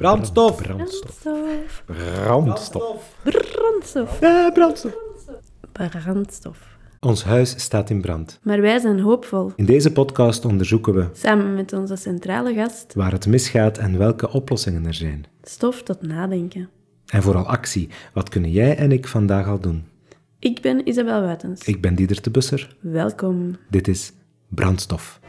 Brandstof. Brandstof. Brandstof. Brandstof. Ja, brandstof. Brandstof. Ons huis staat in brand. Maar wij zijn hoopvol. In deze podcast onderzoeken we Samen met onze centrale gast, waar het misgaat en welke oplossingen er zijn. stof tot nadenken. En vooral actie. Wat kunnen jij en ik vandaag al doen? Ik ben Isabel Wuitens. Ik ben Dieder de Busser. Welkom. Dit is Brandstof.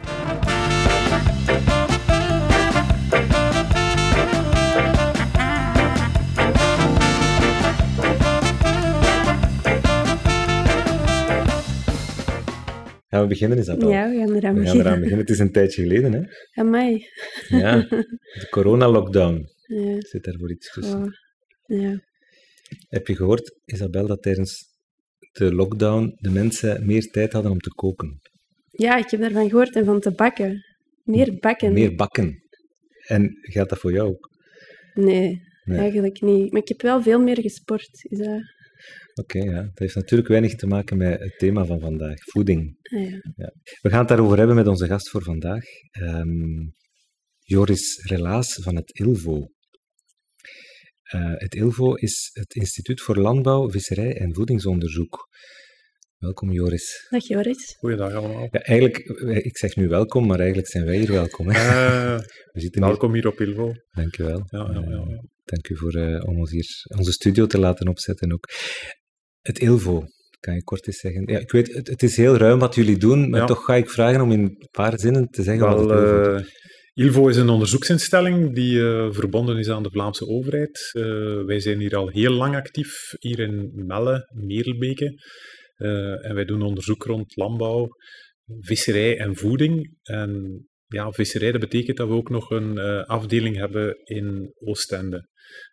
Gaan we beginnen, Isabel? Ja, we gaan eraan We gaan beginnen. eraan beginnen. Het is een tijdje geleden, hè? Amai. Ja, de corona-lockdown Ja, zit daar voor iets tussen. oh, ja. Heb je gehoord, Isabel, dat tijdens de lockdown de mensen meer tijd hadden om te koken? ja, ik heb daarvan gehoord en van te bakken. Meer bakken. Meer bakken. En geldt dat voor jou ook? Nee, Nee. eigenlijk niet. Maar ik heb wel veel meer gesport. Is dat... Oké, ja. Dat heeft natuurlijk weinig te maken met het thema van vandaag, voeding. Ah, ja. We gaan het daarover hebben met onze gast voor vandaag, ehm, Joris Relaas van het ILVO. Eh, het ILVO is het Instituut voor Landbouw, Visserij en Voedingsonderzoek. Welkom, Joris. Dag Joris. Goeiedag allemaal. Ja, eigenlijk, eh, ik zeg nu welkom, maar eigenlijk zijn wij hier welkom. Hè? Eh, We zitten hier. welkom hier op Ilvo. Dank u wel. Ja, ja, ja, ja. Dank u voor eh, om ons hier onze studio te laten opzetten ook. Het ILVO, kan je kort eens zeggen? Ja, ik weet, het, het is heel ruim wat jullie doen, maar Ja. toch ga ik vragen om in een paar zinnen te zeggen wat het ILVO doet. eh, Ilvo is een onderzoeksinstelling die eh, verbonden is aan de Vlaamse overheid. Eh, wij zijn hier al heel lang actief, hier in Melle, Merelbeke. En wij doen onderzoek rond landbouw, visserij en voeding. En ja, visserij, dat betekent dat we ook nog een afdeling hebben in Oostende.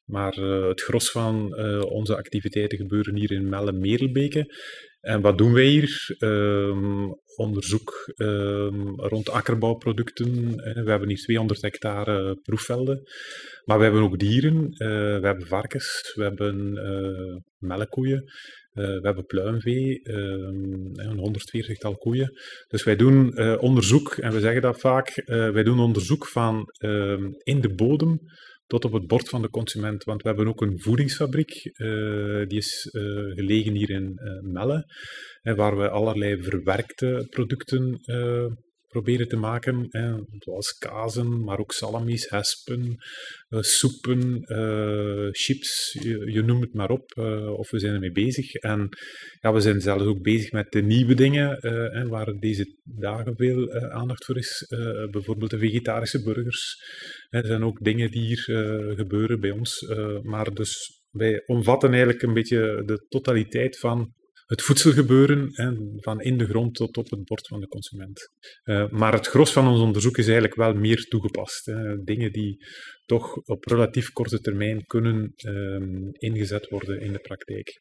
Maar eh, het gros van eh, onze activiteiten gebeuren hier in Melle, Merelbeke. En wat doen wij hier? Ehm, onderzoek ehm, rond akkerbouwproducten. Eh, We hebben hier 200 hectare proefvelden. Maar we hebben ook dieren. We hebben varkens, we hebben melkkoeien, we hebben pluimvee, ehm, een 140-tal koeien. Dus wij doen onderzoek, en we zeggen dat vaak, wij doen onderzoek van in de bodem tot op het bord van de consument. Want we hebben ook een voedingsfabriek, eh, die is eh, gelegen hier in eh, Melle, waar we allerlei verwerkte producten proberen te maken, hè, zoals kazen, maar ook salamis, hespen, eh, soepen, eh, chips, je, je noemt het maar op, eh, of we zijn ermee bezig. En ja, we zijn zelfs ook bezig met de nieuwe dingen, hè, waar deze dagen veel aandacht voor is, bijvoorbeeld de vegetarische burgers. Er zijn ook dingen die hier gebeuren bij ons, maar dus wij omvatten eigenlijk een beetje de totaliteit van het voedselgebeuren, hè, van in de grond tot op het bord van de consument. Eh, maar het gros van ons onderzoek is eigenlijk wel meer toegepast. Dingen die toch op relatief korte termijn kunnen ehm, ingezet worden in de praktijk.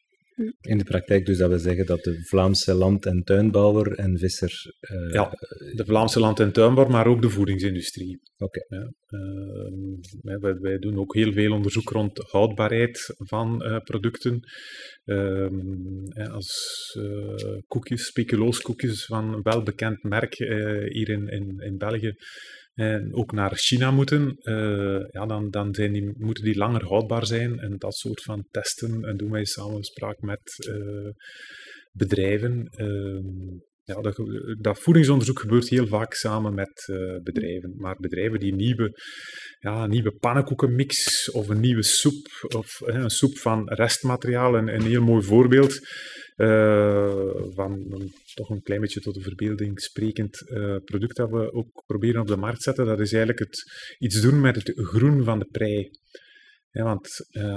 In de praktijk dus dat we zeggen dat de Vlaamse land- en tuinbouwer en visser... eh, Ja, de Vlaamse land- en tuinbouw, maar ook de voedingsindustrie. Oké. Ja, ehm, wij, wij- doen ook heel veel onderzoek rond houdbaarheid van eh, producten. Ehm, als eh, koekjes, speculooskoekjes van een welbekend merk hier in, in, in België en ook naar China moeten, eh, ja, dan, dan zijn die, moeten die langer houdbaar zijn en dat soort van testen. En doen wij samenspraak met eh, bedrijven. Ehm, ja, dat, dat voedingsonderzoek gebeurt heel vaak samen met eh, bedrijven. Maar bedrijven die nieuwe, ja, nieuwe pannenkoekenmix of een nieuwe soep of een soep van restmateriaal, een, een heel mooi voorbeeld eh, van een, toch een klein beetje tot de verbeelding sprekend eh, product dat we ook proberen op de markt te zetten. Dat is eigenlijk het, iets doen met het groen van de prei. Want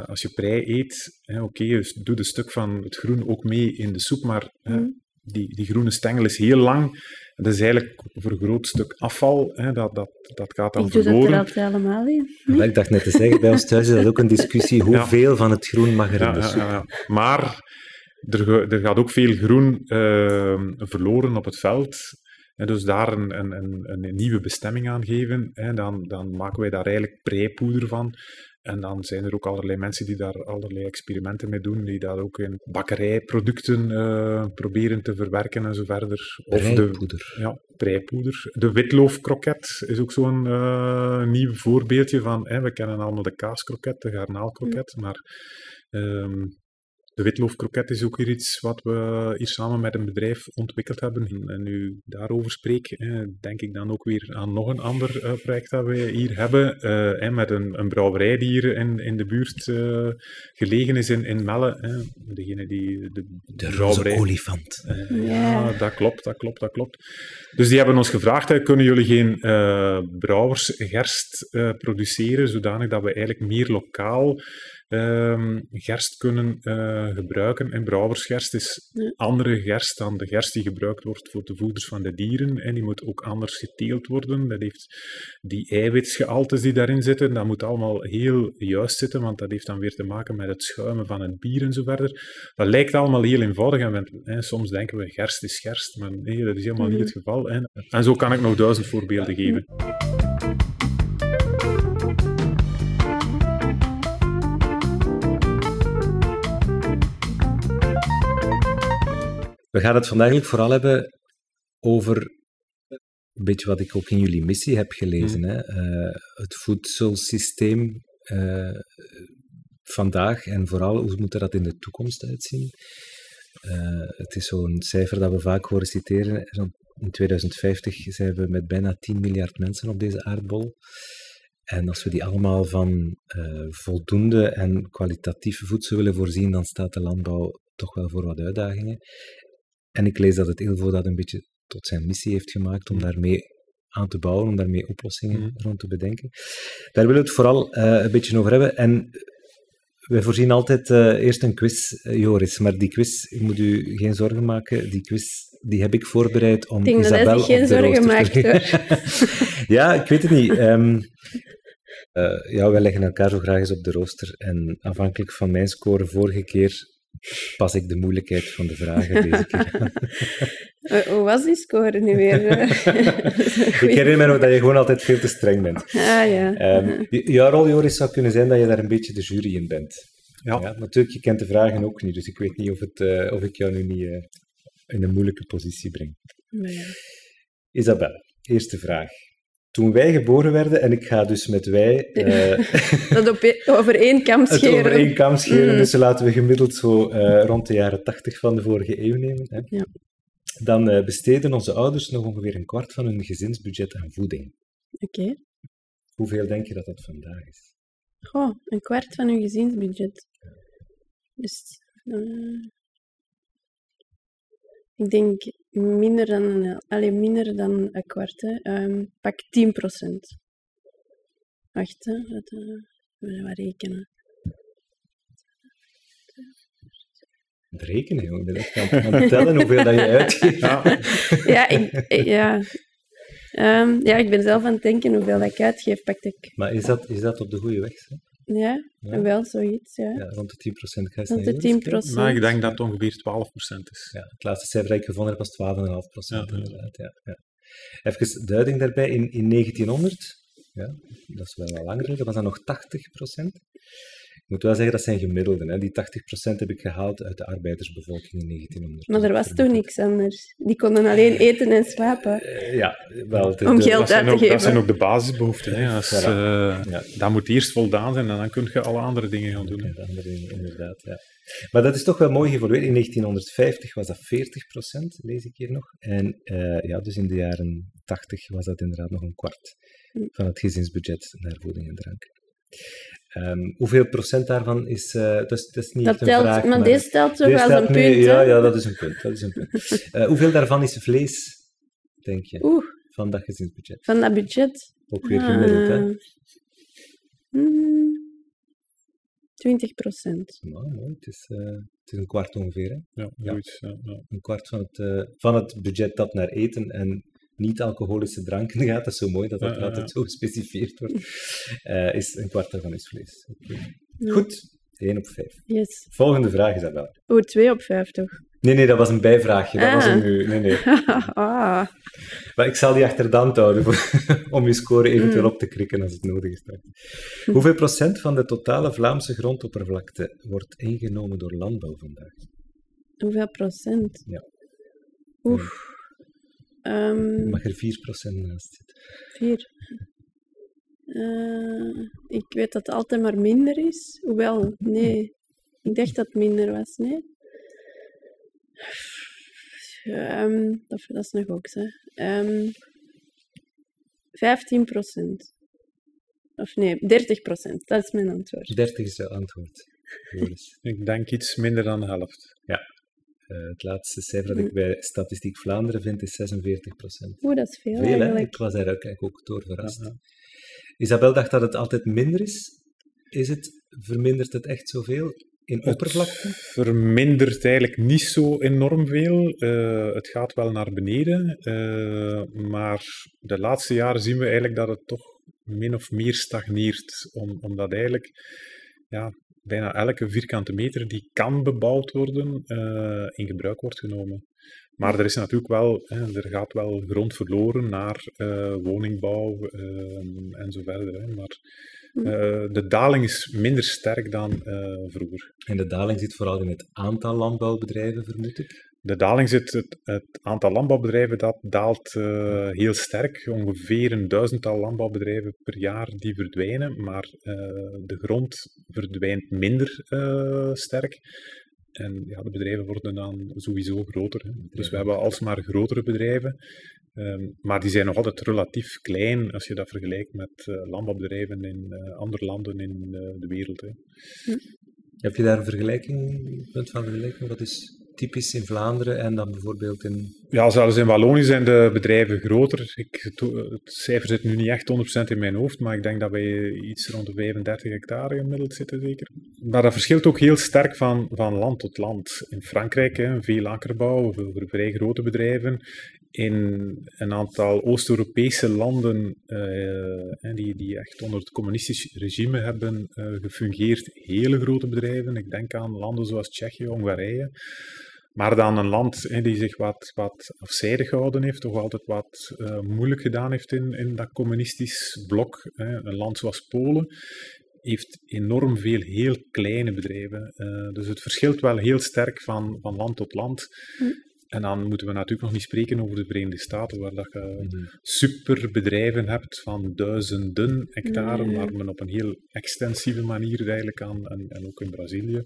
als je prei eet, oké, dus doe een stuk van het groen ook mee in de soep, maar Mhm. Die, die groene stengel is heel lang. En dat is eigenlijk voor een groot stuk afval, hè, dat, dat, dat gaat dan Ik doe dat er verloren. allemaal in. Ik dacht net te zeggen, bij ons thuis is dat ook een discussie. Hoeveel van het groen mag er in Ja, de ja, soep? ja, ja. Maar er, er gaat ook veel groen eh, verloren op het veld. En dus daar een, een, een, een nieuwe bestemming aan geven, hè, dan, dan maken wij daar eigenlijk preipoeder van. En dan zijn er ook allerlei mensen die daar allerlei experimenten mee doen, die dat ook in bakkerijproducten uh, proberen te verwerken en zo verder. Of de ja, breipoeder. De witloofkroket is ook zo'n uh, nieuw voorbeeldje van, hè, we kennen allemaal de kaaskroket, de garnaalkroket, maar um, de witloofkroket is ook weer iets wat we hier samen met een bedrijf ontwikkeld hebben. En nu daarover spreek, denk ik dan ook weer aan nog een ander eh, project dat we hier hebben. Eh, met een, een brouwerij die hier in, in de buurt eh, gelegen is in, in Melle. Degene die de, de brouwerij... olifant. Ja, dat klopt, dat klopt, dat klopt. Dus die hebben ons gevraagd, kunnen jullie geen brouwersgerst produceren, zodanig dat we eigenlijk meer lokaal um, gerst kunnen uh, gebruiken. En brouwersgerst is ja. andere gerst dan de gerst die gebruikt wordt voor de voeders van de dieren. En die moet ook anders geteeld worden. Dat heeft die eiwitsgehaltes die daarin zitten, dat moet allemaal heel juist zitten, want dat heeft dan weer te maken met het schuimen van het bier en zo verder. Dat lijkt allemaal heel eenvoudig en hè, soms denken we gerst is gerst, maar nee, dat is helemaal niet het geval. Hè. En zo kan ik nog duizend voorbeelden geven. We gaan het vandaag vooral hebben over een beetje wat ik ook in jullie missie heb gelezen. Mm. Hè? Uh, het voedselsysteem uh, vandaag en vooral hoe moet dat in de toekomst uitzien. Uh, het is zo'n cijfer dat we vaak horen citeren. In 2050 zijn we met bijna 10 miljard mensen op deze aardbol. En als we die allemaal van voldoende en kwalitatief voedsel willen voorzien, dan staat de landbouw toch wel voor wat uitdagingen. En ik lees dat het ILVO dat een beetje tot zijn missie heeft gemaakt om mm. daarmee aan te bouwen, om daarmee oplossingen mm. rond te bedenken. Daar willen we het vooral uh, een beetje over hebben. En wij voorzien altijd uh, eerst een quiz, uh, Joris. Maar die quiz, ik moet u geen zorgen maken, die quiz die heb ik voorbereid om ik denk Isabel dat hij geen zorgen maakt, hoor. ja, ik weet het niet. Um, ja, wij leggen elkaar zo graag eens op de rooster. En afhankelijk van mijn score vorige keer pas ik de moeilijkheid van de vragen deze keer Hoe was die score nu weer? ik herinner me nog dat je gewoon altijd veel te streng bent. Ah, ja. Um, jouw rol, Joris, zou kunnen zijn dat je daar een beetje de jury in bent. Ja. ja natuurlijk, je kent de vragen ook niet, dus ik weet niet of, het, uh, of ik jou nu niet uh, in een moeilijke positie breng. Nee. Isabel, eerste vraag toen wij geboren werden, en ik ga dus met wij... Uh, dat op, e- over één kam scheren. over één kam scheren, mm. dus laten we gemiddeld zo uh, rond de jaren tachtig van de vorige eeuw nemen. Hè. Ja. Dan uh, besteden onze ouders nog ongeveer een kwart van hun gezinsbudget aan voeding. Oké. Okay. Hoeveel denk je dat dat vandaag is? Goh, een kwart van hun gezinsbudget. Dus... ik denk minder dan, allee, minder dan een kwart. Hè. Um, pak 10 procent. Wacht, hè. Dat, uh, we gaan rekenen. Het rekenen, jongen. Aan het tellen hoeveel dat je uitgeeft. Ja, ja, ik, ja. Um, ja, ik ben zelf aan het denken hoeveel dat ik uitgeef, pak ik. Maar is dat, is dat op de goede weg? Hè? Ja, ja, wel zoiets, ja. ja rond de 10% ga je Rond de 10%. Maar ik denk dat het ongeveer 12% is. Ja, het laatste cijfer dat ik gevonden heb was 12,5% ja, inderdaad. Ja, ja. Even duiding daarbij, in, in 1900, ja, dat is wel wat langer geleden, was dat nog 80%. Ik moet wel zeggen, dat zijn gemiddelden. Hè. Die 80% heb ik gehaald uit de arbeidersbevolking in 1900. Maar er was toen niks anders. Die konden alleen eten en slapen. Uh, ja, wel. De, Om geld uit te ook, geven. Dat zijn ook de basisbehoeften. Hè. Als, uh, ja. Dat moet eerst voldaan zijn en dan kun je alle andere dingen gaan doen. Ja, andere dingen, inderdaad. Ja. Maar dat is toch wel mooi geëvolueerd. In 1950 was dat 40%, lees ik hier nog. En uh, ja, dus in de jaren 80 was dat inderdaad nog een kwart hm. van het gezinsbudget naar voeding en drank. Um, hoeveel procent daarvan is... Uh, dat, is dat is niet dat echt een telt, vraag, maar, maar deze telt toch wel een mee, punt, ja, ja, dat is een punt. Dat is een punt. uh, hoeveel daarvan is vlees, denk je? Oeh. Van dat gezinsbudget. Van dat budget? Ook weer gemiddeld, hè? Mm, 20 procent. Nou, mooi. Het is, uh, het is een kwart ongeveer, hè? Ja. Ja. Ja, Een kwart van het, van het budget dat naar eten en niet-alcoholische dranken gaat, dat is zo mooi dat dat altijd zo gespecificeerd wordt, uh, is een kwart daarvan is vlees. Okay. Ja. Goed, 1 op 5. Yes. Volgende vraag is dat wel. Oh, 2 op 5 toch? Nee, nee, dat was een bijvraagje. Dat was Ah. een nu. Nee, nee. ah, Maar ik zal die achter de hand houden voor- om je score eventueel Mm. op te krikken als het nodig is. Hoeveel procent van de totale Vlaamse grondoppervlakte wordt ingenomen door landbouw vandaag? hoeveel procent? Ja. Oef. Ehm, Mag er 4 procent naast zitten? vier. Eh, ik weet dat het altijd maar minder is. Hoewel, nee. Ik dacht dat het minder was, nee. Ehm, dat, dat is nog ook zo. Ehm 15 procent. Of nee, 30 procent. Dat is mijn antwoord. 30 is het antwoord. Ik denk iets minder dan de helft. Eh, het laatste cijfer dat ik bij Statistiek Vlaanderen vind is 46 procent. Oeh, dat is veel, Veel, hè? eigenlijk. Ik was daar ook, eigenlijk ook door verrast. Ja. Isabel dacht dat het altijd minder is. Is het, vermindert het echt zoveel in oppervlakte? Het vermindert eigenlijk niet zo enorm veel. Eh, het gaat wel naar beneden. eh, maar de laatste jaren zien we eigenlijk dat het toch min of meer stagneert. Om, omdat eigenlijk ja, bijna elke vierkante meter die kan bebouwd worden, eh, in gebruik wordt genomen. Maar er is natuurlijk wel, hè, er gaat wel grond verloren naar eh, woningbouw eh, en zo verder. Hè. Maar eh, de daling is minder sterk dan eh, vroeger. En de daling zit vooral in het aantal landbouwbedrijven, vermoed ik. De daling zit, het, het aantal landbouwbedrijven dat daalt eh, heel sterk. Ongeveer een duizendtal landbouwbedrijven per jaar die verdwijnen, maar eh, de grond verdwijnt minder eh, sterk. En ja, de bedrijven worden dan sowieso groter. Hè. Dus we hebben alsmaar grotere bedrijven, ehm, maar die zijn nog altijd relatief klein als je dat vergelijkt met landbouwbedrijven in andere landen in de wereld. Hè. Heb je daar een vergelijking, punt van vergelijking? Wat is typisch in Vlaanderen en dan bijvoorbeeld in... Ja, zelfs in Wallonië zijn de bedrijven groter. Ik, het cijfer zit nu niet echt 100% in mijn hoofd, maar ik denk dat wij iets rond de 35 hectare gemiddeld zitten, zeker. Maar dat verschilt ook heel sterk van, van land tot land. In Frankrijk, hè, veel akkerbouw, veel vrij grote bedrijven. In een aantal Oost-Europese landen eh, die, die echt onder het communistisch regime hebben eh, gefungeerd, hele grote bedrijven. Ik denk aan landen zoals Tsjechië, Hongarije. Maar dan een land hè, die zich wat, wat afzijdig gehouden heeft, toch altijd wat eh, moeilijk gedaan heeft in, in dat communistisch blok. Hè. Een land zoals Polen heeft enorm veel heel kleine bedrijven. Eh, dus het verschilt wel heel sterk van, van land tot land. Hm. En dan moeten we natuurlijk nog niet spreken over de Verenigde Staten, waar dat je Mhm. superbedrijven hebt van duizenden hectare, ja. maar men op een heel extensieve manier eigenlijk aan, en, en ook in Brazilië,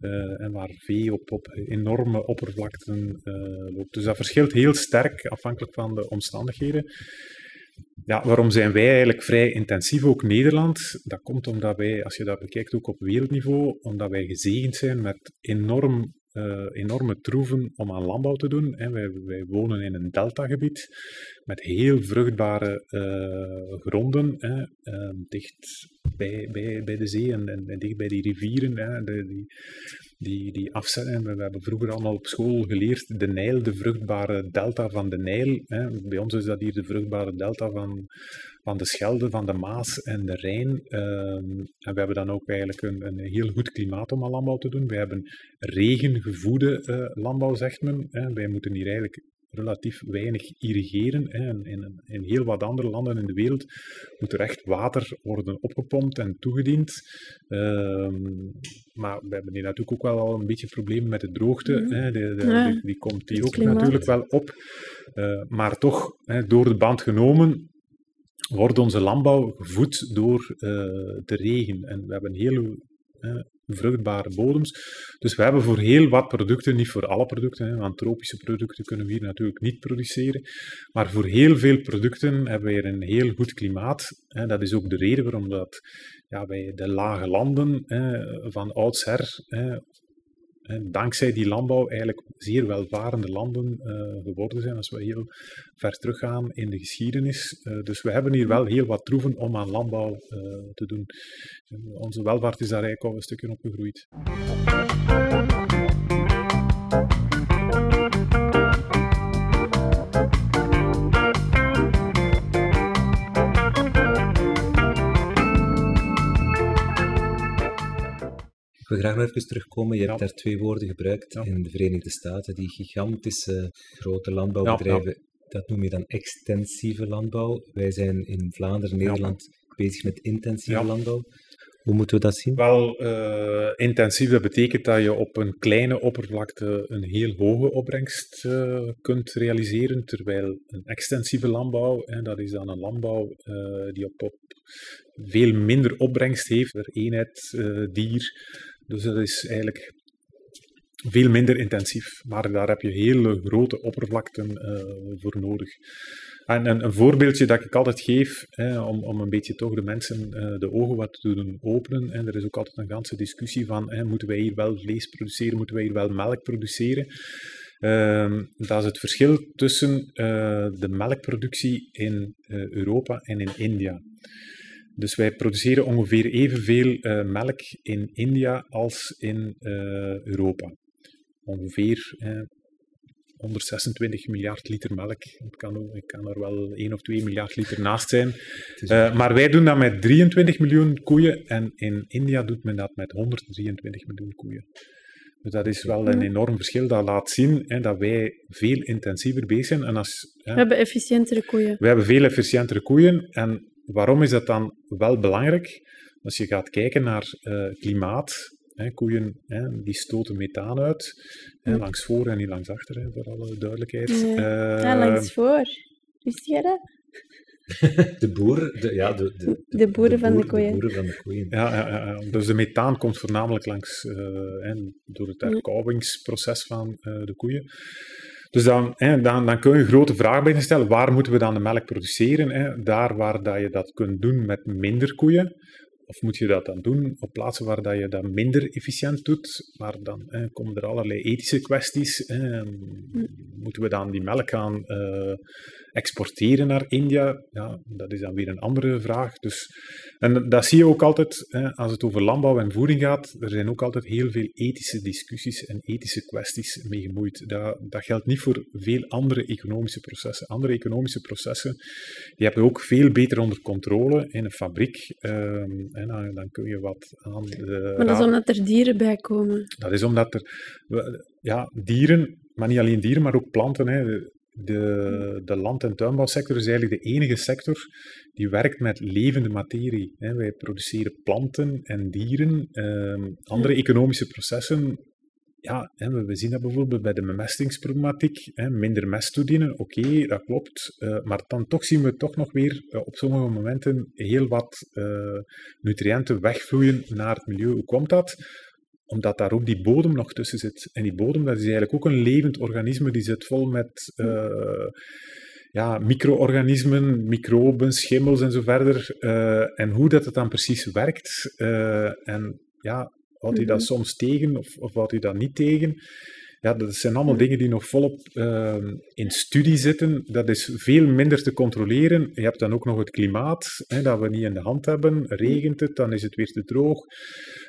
eh, en waar vee op, op enorme oppervlakten eh, loopt. Dus dat verschilt heel sterk afhankelijk van de omstandigheden. Ja, waarom zijn wij eigenlijk vrij intensief, ook Nederland? Dat komt omdat wij, als je dat bekijkt ook op wereldniveau, omdat wij gezegend zijn met enorm, eh, enorme troeven om aan landbouw te doen. Hè. Wij, wij wonen in een deltagebied met heel vruchtbare eh, gronden, hè, eh, dicht bij, bij, bij de zee en, en, dicht bij die rivieren. Hè, de, die, die, die afzetten. We, we hebben vroeger allemaal op school geleerd de Nijl, de vruchtbare delta van de Nijl. Hè. Bij ons is dat hier de vruchtbare delta van, van de Schelde, van de Maas en de Rijn. Ehm, en we hebben dan ook eigenlijk een, een heel goed klimaat om aan landbouw te doen. We hebben regengevoede eh, landbouw, zegt men. Wij moeten hier eigenlijk relatief weinig irrigeren. En In, in heel wat andere landen in de wereld moet er echt water worden opgepompt en toegediend. Ehm, maar we hebben hier natuurlijk ook wel al een beetje problemen met de droogte. Mhm. Hè. De, de- Ja, die, die komt hier ook natuurlijk wel op. Eh, maar toch, hè, door de band genomen, wordt onze landbouw gevoed door eh, de regen. En we hebben heel vruchtbare bodems. Dus we hebben voor heel wat producten, niet voor alle producten, hè, want tropische producten kunnen we hier natuurlijk niet produceren, maar voor heel veel producten hebben we hier een heel goed klimaat. Hè. Dat is ook de reden waarom dat, ja, wij de lage landen hè, van oudsher dankzij die landbouw eigenlijk zeer welvarende landen eh, geworden zijn als we heel ver teruggaan in de geschiedenis. Eh, dus we hebben hier wel heel wat troeven om aan landbouw eh, te doen. Onze welvaart is daar eigenlijk al een stukje op gegroeid. Wil graag nog even terugkomen. Je hebt daar twee woorden gebruikt in de Verenigde Staten. Die gigantische grote landbouwbedrijven, dat noem je dan extensieve landbouw. Wij zijn in Vlaanderen, Nederland, bezig met intensieve landbouw. Hoe moeten we dat zien? Wel, eh, intensief, dat betekent dat je op een kleine oppervlakte een heel hoge opbrengst eh, kunt realiseren, terwijl een extensieve landbouw, hè, dat is dan een landbouw eh, die op, op veel minder opbrengst heeft per eenheid dier. Dus dat is eigenlijk veel minder intensief, maar daar heb je hele grote oppervlakten eh, voor nodig. En een, voorbeeldje dat ik altijd geef, hè, om, om een beetje toch de mensen eh, de ogen wat te doen openen. En er is ook altijd een ganse discussie van, hè, moeten wij hier wel vlees produceren, moeten wij hier wel melk produceren? Ehm, dat is het verschil tussen eh, de melkproductie in Europa en in India. Dus wij produceren ongeveer evenveel eh, melk in India als in eh, Europa. Ongeveer eh, 126 miljard liter melk. Het kan, het kan er wel 1 of 2 miljard liter naast zijn. Eh, maar wij doen dat met 23 miljoen koeien en in India doet men dat met 123 miljoen koeien. Dus dat is wel een Ja. enorm verschil. Dat laat zien hè, dat wij veel intensiever bezig zijn. En als, hè, We hebben efficiëntere koeien. we hebben veel efficiëntere koeien. En waarom is dat dan wel belangrijk? Als je gaat kijken naar eh, klimaat, hè, koeien hè, die stoten methaan uit, hè, Hm. langs voor en niet langs achter, hè, voor alle duidelijkheid. Ja. Eh, Ja, langs voor. Wist jij dat? De boeren, de, ja, de, de, De boeren van de koeien. De boeren van de koeien. Ja, ja, ja, dus de methaan komt voornamelijk langs eh, hè, door het Ja. herkauwingsproces van eh, de koeien. Dus dan, hè, dan, dan kun je grote vragen bij stellen. Waar moeten we dan de melk produceren? Hè? Daar waar dat je dat kunt doen met minder koeien. Of moet je dat dan doen op plaatsen waar dat je dat minder efficiënt doet? Maar dan hè, komen er allerlei ethische kwesties. Hè. Moeten we dan die melk gaan eh, exporteren naar India? Ja, dat is dan weer een andere vraag. Dus, en dat zie je ook altijd hè, als het over landbouw en voeding gaat. Er zijn ook altijd heel veel ethische discussies en ethische kwesties mee gemoeid. Dat, dat geldt niet voor veel andere economische processen. Andere economische processen die heb je ook veel beter onder controle in een fabriek. ehm, en dan, dan kun je wat aan de Maar dat is omdat er dieren bij komen. dat is omdat er ja, dieren, maar niet alleen dieren, maar ook planten. Hè. De, de land- en tuinbouwsector is eigenlijk de enige sector die werkt met levende materie. Hè. Wij produceren planten en dieren. ehm, andere economische processen ja, hè, we zien dat bijvoorbeeld bij de bemestingsproblematiek. Hè, minder mest toedienen, oké, dat klopt. eh, maar dan toch zien we toch nog weer eh, op sommige momenten heel wat eh, nutriënten wegvloeien naar het milieu. Hoe komt dat? Omdat daar ook die bodem nog tussen zit. En die bodem, dat is eigenlijk ook een levend organisme, die zit vol met eh, ja, micro-organismen, microben, schimmels en zo verder. Eh, en hoe dat het dan precies werkt. eh, en ja, houdt hij dat Mhm. soms tegen of, of houdt hij dat niet tegen? Ja, dat zijn allemaal dingen die nog volop ehm, in studie zitten. Dat is veel minder te controleren. Je hebt dan ook nog het klimaat, hè, dat we niet in de hand hebben. Regent het, dan is het weer te droog.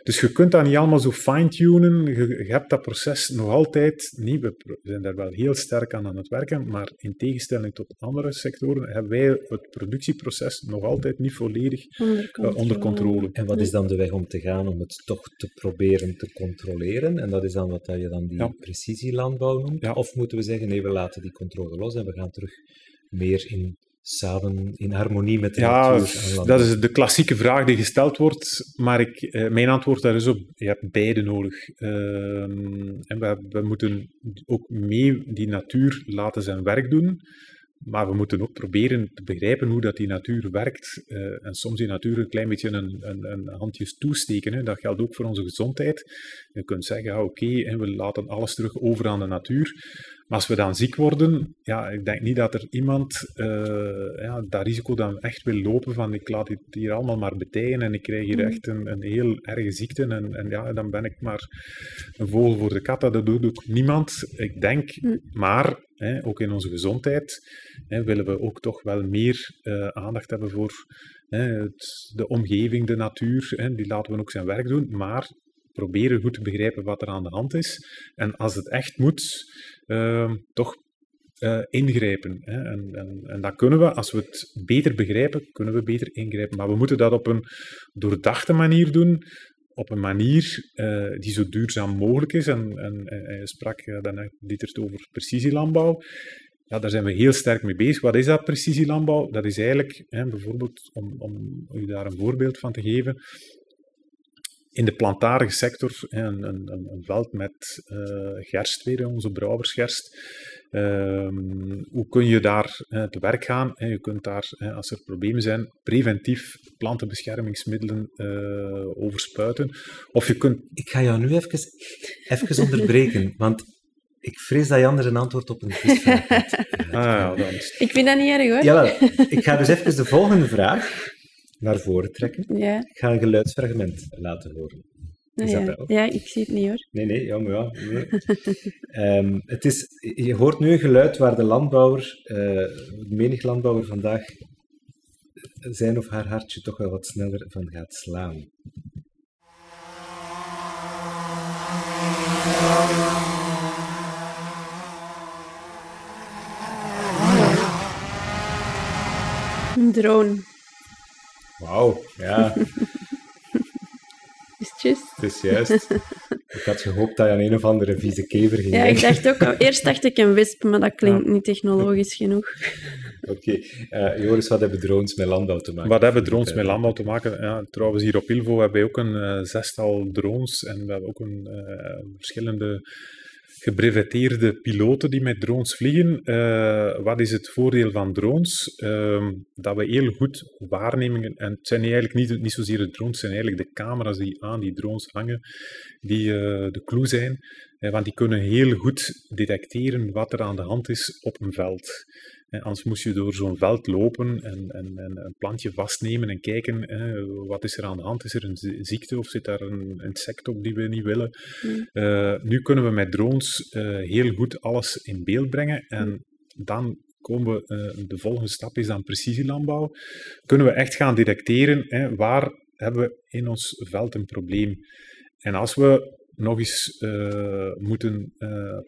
Dus je kunt dat niet allemaal zo fine-tunen. Je, je hebt dat proces nog altijd niet. We zijn daar wel heel sterk aan aan het werken, maar in tegenstelling tot andere sectoren hebben wij het productieproces nog altijd niet volledig Onder eh, controle. onder controle. En wat is dan de weg om te gaan om het toch te proberen te controleren? En dat is dan wat dat je dan die Ja. Precisielandbouw noemt? Ja. Of moeten we zeggen, nee, we laten die controle los en we gaan terug meer in, samen, in harmonie met de Ja, natuur dat is de klassieke vraag die gesteld wordt, maar ik, eh, mijn antwoord daar is op, je hebt beide nodig. Ehm, en we, we moeten ook mee die natuur laten zijn werk doen, maar we moeten ook proberen te begrijpen hoe dat die natuur werkt. eh, en soms die natuur een klein beetje een, een, een handjes toesteken. Hè. Dat geldt ook voor onze gezondheid. Je kunt zeggen, oké, hè, we laten alles terug over aan de natuur. Maar als we dan ziek worden, ja, ik denk niet dat er iemand eh, ja, dat risico dan echt wil lopen van ik laat het hier allemaal maar betijen en ik krijg hier Mm. echt een, een heel erge ziekte en, en ja, dan ben ik maar een vogel voor de kat. Dat doet ook niemand. Ik denk, Mm. maar hè, ook in onze gezondheid hè, willen we ook toch wel meer eh, aandacht hebben voor hè, het, de omgeving, de natuur. Die laten we ook zijn werk doen, maar proberen goed te begrijpen wat er aan de hand is. En als het echt moet, ehm, toch eh, ingrijpen. Hè. En, en, en dat kunnen we, als we het beter begrijpen, kunnen we beter ingrijpen. Maar we moeten dat op een doordachte manier doen. op een manier eh, die zo duurzaam mogelijk is. En, en, je sprak uh, daarnet over precisielandbouw. Ja, daar zijn we heel sterk mee bezig. Wat is dat precisielandbouw? Dat is eigenlijk, hè, bijvoorbeeld, om, om u daar een voorbeeld van te geven, in de plantaardige sector, een, een, een veld met uh, gerst weer, onze brouwersgerst. Um, hoe kun je daar uh, te werk gaan? Je kunt daar, als er problemen zijn, preventief plantenbeschermingsmiddelen uh, overspuiten. Of je kunt... Ik ga jou nu even, even onderbreken, want ik vrees dat je anders een antwoord op een quizvraag hebt. ah, ja, dan... Ik vind dat niet erg hoor. Jawel, ik ga dus even de volgende vraag naar voren trekken. Ja. Ik ga een geluidsfragment laten horen. Ah, ja. ja, ik zie het niet hoor. Nee, nee, ja, maar ja. Nee. um, het is, je hoort nu een geluid waar de landbouwer, uh, menig landbouwer vandaag zijn of haar hartje toch wel wat sneller van gaat slaan. Een drone. Wauw, ja. Is het juist? Het is juist. Ik had gehoopt dat je aan een of andere vieze kever ging Ja, ik dacht ook al. Eerst dacht ik een wesp, maar dat klinkt niet technologisch genoeg. Oké. Okay. Uh, Joris, wat hebben drones met landbouw te maken? Wat hebben drones met landbouw te maken? Ja, trouwens, hier op Ilvo hebben we ook een uh, zestal drones en we hebben ook een uh, verschillende gebreveteerde piloten die met drones vliegen. Uh, wat is het voordeel van drones? Uh, dat we heel goed waarnemingen, en het zijn eigenlijk niet, niet zozeer de drones, het zijn eigenlijk de camera's die aan die drones hangen, die uh, de clue zijn. want die kunnen heel goed detecteren wat er aan de hand is op een veld. Anders moest je door zo'n veld lopen en, en, en, een plantje vastnemen en kijken wat is er aan de hand. Is er een ziekte of zit daar een insect op die we niet willen? Mm. Uh, nu kunnen we met drones uh, heel goed alles in beeld brengen en mm. dan komen we, uh, de volgende stap is dan precisielandbouw. Kunnen we echt gaan detecteren hè, waar hebben we in ons veld een probleem. En als we nog eens moeten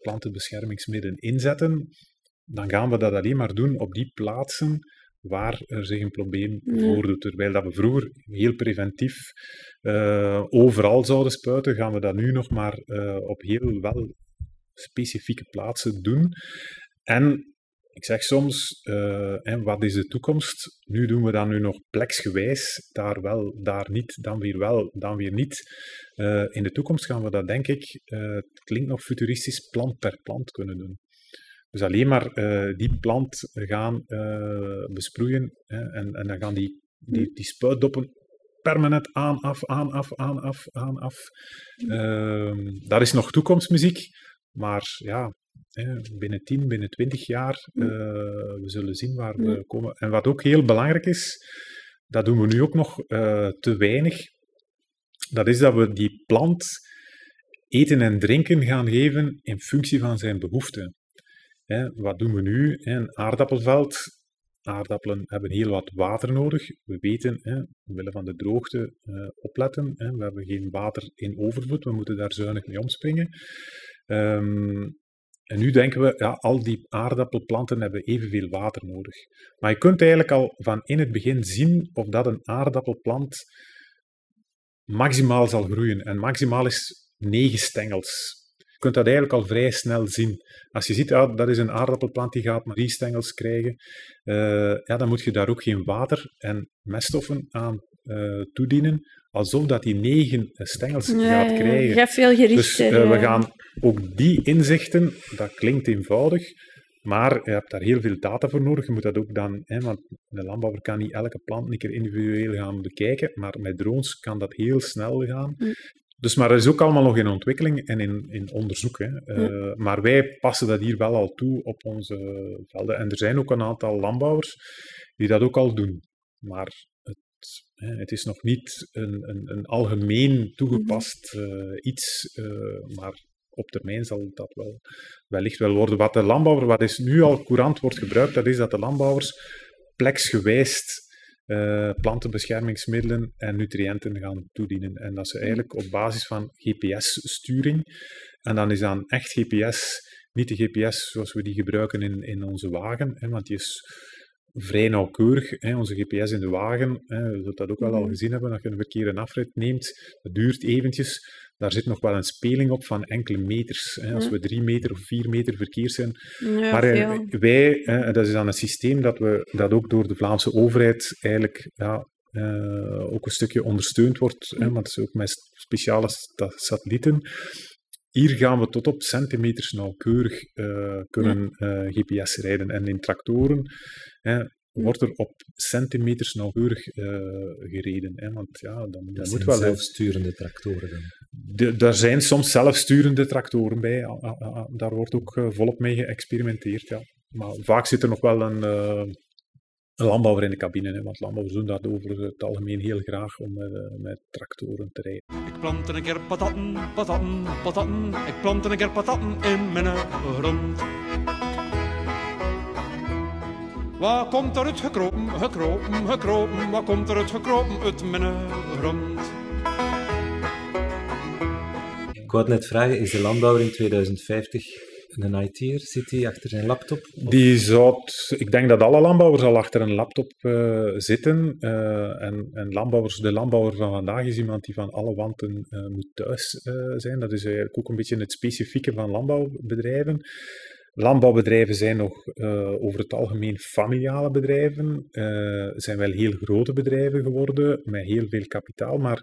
plantenbeschermingsmiddelen inzetten, dan gaan we dat alleen maar doen op die plaatsen waar er zich een probleem voordoet. Terwijl dat we vroeger heel preventief uh, overal zouden spuiten, gaan we dat nu nog maar uh, op heel wel specifieke plaatsen doen. En ik zeg soms, uh, hè, wat is de toekomst? Nu doen we dat nu nog pleksgewijs, daar wel, daar niet, dan weer wel, dan weer niet. in de toekomst gaan we dat, denk ik, het klinkt nog futuristisch, plant per plant kunnen doen. Dus alleen maar uh, die plant gaan uh, besproeien hè, en, en dan gaan die, die, die spuitdoppen permanent aan, af, aan, af, aan, af, aan, af. Uh, daar is nog toekomstmuziek, maar ja, hè, binnen 10, binnen 20 jaar, uh, we zullen zien waar we komen. En wat ook heel belangrijk is, dat doen we nu ook nog te weinig, dat is dat we die plant eten en drinken gaan geven in functie van zijn behoeften. Hè, wat doen we nu? Een aardappelveld. Aardappelen hebben heel wat water nodig. We weten, hè, willen van de droogte uh, opletten. Hè, we hebben geen water in overvloed. We moeten daar zuinig mee omspringen. Um, en nu denken we, ja, al die aardappelplanten hebben evenveel water nodig. Maar je kunt eigenlijk al van in het begin zien of dat een aardappelplant maximaal zal groeien. En maximaal is negen stengels kunt dat eigenlijk al vrij snel zien. Als je ziet, ah, dat is een aardappelplant die gaat maar drie stengels krijgen, uh, ja, dan moet je daar ook geen water en meststoffen aan uh, toedienen, alsof dat die negen stengels ja, gaat krijgen. Je gaat veel gerichter. Dus uh, we gaan ook die inzichten, dat klinkt eenvoudig, maar je hebt daar heel veel data voor nodig. Je moet dat ook dan, hè, want de landbouwer kan niet elke plant een keer individueel gaan bekijken, maar met drones kan dat heel snel gaan. Mm. Dus, maar dat is ook allemaal nog in ontwikkeling en in, in onderzoek. Hè. Uh, Maar wij passen dat hier wel al toe op onze velden. En er zijn ook een aantal landbouwers die dat ook al doen. Maar het, hè, het is nog niet een, een, een algemeen toegepast uh, iets. Uh, maar op termijn zal dat wel wellicht wel worden. Wat de landbouwer, wat is nu al courant wordt gebruikt, dat is dat de landbouwers pleksgewijs uh, plantenbeschermingsmiddelen en nutriënten gaan toedienen. En dat ze eigenlijk op basis van GPS-sturing, en dan is dan echt GPS, niet de GPS zoals we die gebruiken in, in onze wagen, hè, want die is vrij nauwkeurig. Hè, onze GPS in de wagen, hè, we zullen dat ook wel al Mhm. gezien hebben, als je een verkeer een afrit neemt, dat duurt eventjes. Daar zit nog wel een speling op van enkele meters. Hè. Als Ja. we drie meter of vier meter verkeer zijn, Ja, maar eh, wij, eh, dat is dan een systeem dat, we, dat ook door de Vlaamse overheid eigenlijk ja, eh, ook een stukje ondersteund wordt, hè, Ja. want het is ook met speciale satellieten. Hier gaan we tot op centimeters nauwkeurig eh, kunnen GPS rijden. En in tractoren hè, wordt er op centimeters nauwkeurig eh, gereden. Hè, want ja, dan, dan Dat moet zijn wel... zelfsturende tractoren dan. De, daar zijn soms zelfsturende tractoren bij. Daar wordt ook eh, volop mee geëxperimenteerd. Ja. Maar vaak zit er nog wel een, eh, een landbouwer in de cabine. Hè, want landbouwers doen dat over het algemeen heel graag om met, eh, met tractoren te rijden. Ik plantte een keer patatten, patatten, patatten. Ik plantte een keer patatten in mijn grond. Waar komt er uit gekropen, gekropen, gekropen? Waar komt er uit gekropen uit mijn grond? Ik wou het net vragen, is de landbouwer in 2050 een IT'er? Zit hij achter zijn laptop? Of- Die zou, het- ik denk dat alle landbouwers al achter een laptop eh, zitten. eh, en en landbouwers, de landbouwer van vandaag is iemand die van alle wanten eh, moet thuis eh, zijn. Dat is eigenlijk ook een beetje het specifieke van landbouwbedrijven. Landbouwbedrijven zijn nog eh, over het algemeen familiale bedrijven. eh zijn wel heel grote bedrijven geworden met heel veel kapitaal. Maar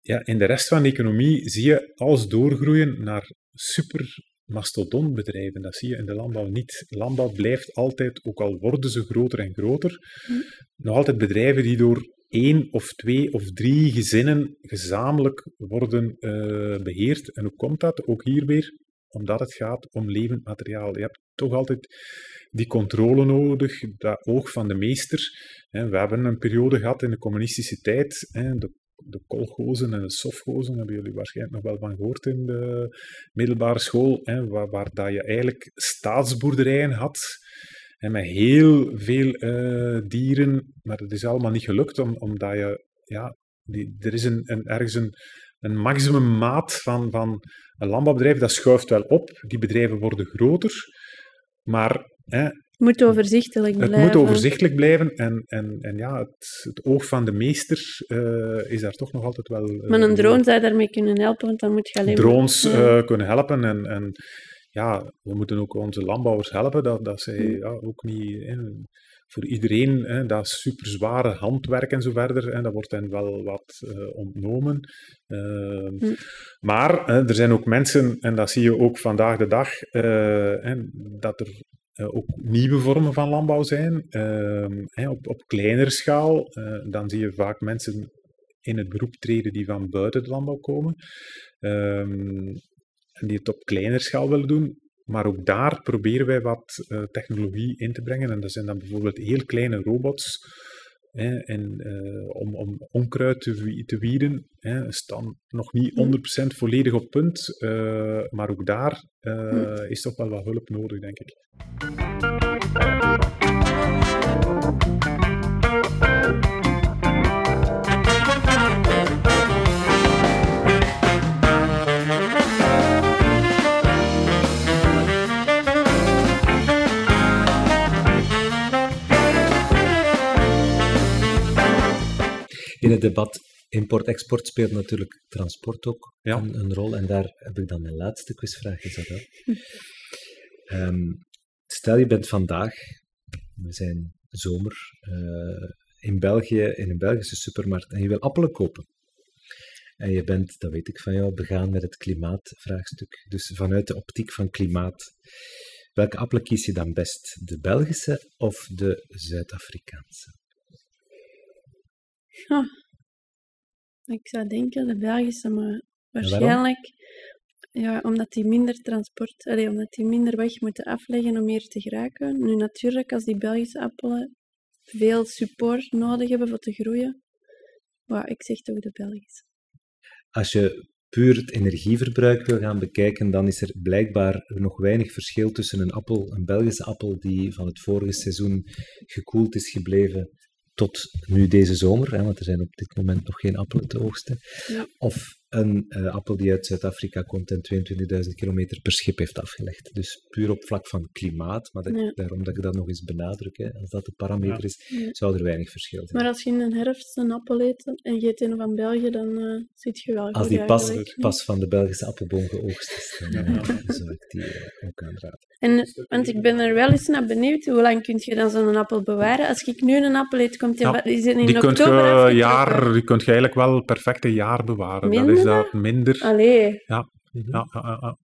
ja, in de rest van de economie zie je alles doorgroeien naar super mastodontbedrijven. Dat zie je in de landbouw niet. Landbouw blijft altijd, ook al worden ze groter en groter, nog altijd bedrijven die door één of twee of drie gezinnen gezamenlijk worden eh, beheerd. En hoe komt dat? Ook hier weer omdat het gaat om levend materiaal. Je hebt toch altijd die controle nodig, dat oog van de meester. We hebben een periode gehad in de communistische tijd, de, de kolgozen en de sofgozen, hebben jullie waarschijnlijk nog wel van gehoord in de middelbare school, waar, dat je eigenlijk staatsboerderijen had, en met heel veel eh, dieren, maar dat is allemaal niet gelukt, om, omdat je, ja, er is een, een, ergens een, een maximummaat van, van een landbouwbedrijf, dat schuift wel op. Die bedrijven worden groter, maar hè, Het moet overzichtelijk het blijven. moet overzichtelijk blijven. En, en, en ja, het, het oog van de meester eh, is daar toch nog altijd wel... eh, Maar een drone zou daarmee kunnen helpen, want dan moet je alleen Drones eh, kunnen helpen. En, en ja, we moeten ook onze landbouwers helpen, dat, dat zij Mm. ja, ook niet... hè, voor iedereen, hè, dat superzware handwerk en zo verder, hè, dat wordt hen wel wat eh, ontnomen. Ehm, Mm. Maar hè, er zijn ook mensen, en dat zie je ook vandaag de dag, eh, hè, dat er eh, ook nieuwe vormen van landbouw zijn, ehm, hè, op, op kleinere schaal. Dan zie je vaak mensen in het beroep treden die van buiten de landbouw komen. Ehm, en die het op kleinere schaal willen doen. Maar ook daar proberen wij wat eh, technologie in te brengen. En dat zijn dan bijvoorbeeld heel kleine robots. Hè, en, eh, om, om onkruid te, te wieden. Hè, staan nog niet 100% volledig op punt. eh, maar ook daar eh, is toch wel wat hulp nodig, denk ik. In het debat import-export speelt natuurlijk transport ook Ja. een, een rol. En daar heb ik dan mijn laatste quizvraag gezet. Ehm, stel je bent vandaag, we zijn zomer, eh, in België, in een Belgische supermarkt en je wil appelen kopen. En je bent, dat weet ik van jou, begaan met het klimaatvraagstuk. Dus vanuit de optiek van klimaat, welke appelen kies je dan best? De Belgische of de Zuid-Afrikaanse? Ik zou denken de Belgische, maar waarschijnlijk ja, omdat die minder transport, allee, omdat die minder weg moeten afleggen om hier te geraken. Nu natuurlijk, als die Belgische appelen veel support nodig hebben voor te groeien, maar ik zeg toch de Belgische. Als je puur het energieverbruik wil gaan bekijken, dan is er blijkbaar nog weinig verschil tussen een appel, een Belgische appel die van het vorige seizoen gekoeld is gebleven tot nu deze zomer, hè, want er zijn op dit moment nog geen appelen te oogsten, Ja. of een uh, appel die uit Zuid-Afrika komt en 22.000 kilometer per schip heeft afgelegd. Dus puur op vlak van klimaat, maar dat, ja. daarom dat ik dat nog eens benadruk, hè, als dat de parameter is, ja. zou er weinig verschil zijn. Maar als je in de herfst een appel eet en je eet een van België, dan uh, zit je wel Als die pas, pas van de Belgische appelboom geoogst is, dan uh, zou ik die ook aanraden. En, want ik ben er wel eens naar benieuwd, hoe lang kun je dan zo'n appel bewaren? Als ik nu een appel eet, komt die, ja, is in die oktober kunt je, jaar, Die kunt je eigenlijk wel perfect een jaar bewaren. Minder? Is dat minder. Allee. Ja. Ja, ja, ja,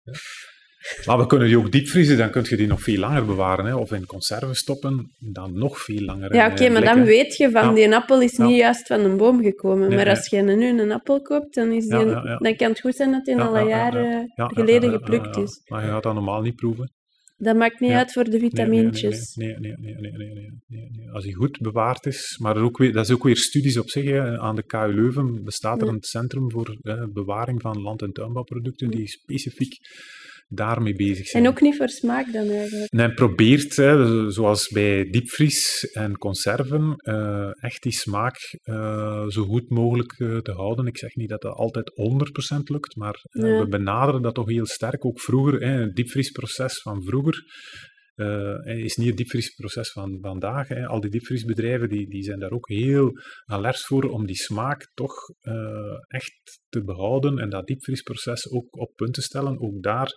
Maar we kunnen die ook diepvriezen, dan kun je die nog veel langer bewaren. Hè. Of in conserven stoppen, dan nog veel langer. Ja, oké, maar dan weet je van, die appel is niet juist van een boom gekomen. Nee, maar als je nu een appel koopt, dan, is die, dan kan het goed zijn dat die al een jaar geleden geplukt is. Maar je gaat dat normaal niet proeven. Dat maakt niet uit voor de vitamintjes. Nee, nee, nee, nee, nee, nee, nee, Als hij goed bewaard is, maar ook weer, dat is ook weer studies op zich. Hè. Aan de KU Leuven bestaat er een centrum voor hè, bewaring van land- en tuinbouwproducten die specifiek daarmee bezig zijn. En ook niet voor smaak dan eigenlijk? Nee, probeert, hè, zoals bij diepvries en conserven, uh, echt die smaak uh, zo goed mogelijk uh, te houden. Ik zeg niet dat dat altijd 100% lukt, maar ja. we benaderen dat toch heel sterk. Ook vroeger, hè, het diepvriesproces van vroeger uh, is niet het diepvriesproces van vandaag. Hè. Al die diepvriesbedrijven die, die zijn daar ook heel alert voor om die smaak toch uh, echt te behouden en dat diepvriesproces ook op punt te stellen. Ook daar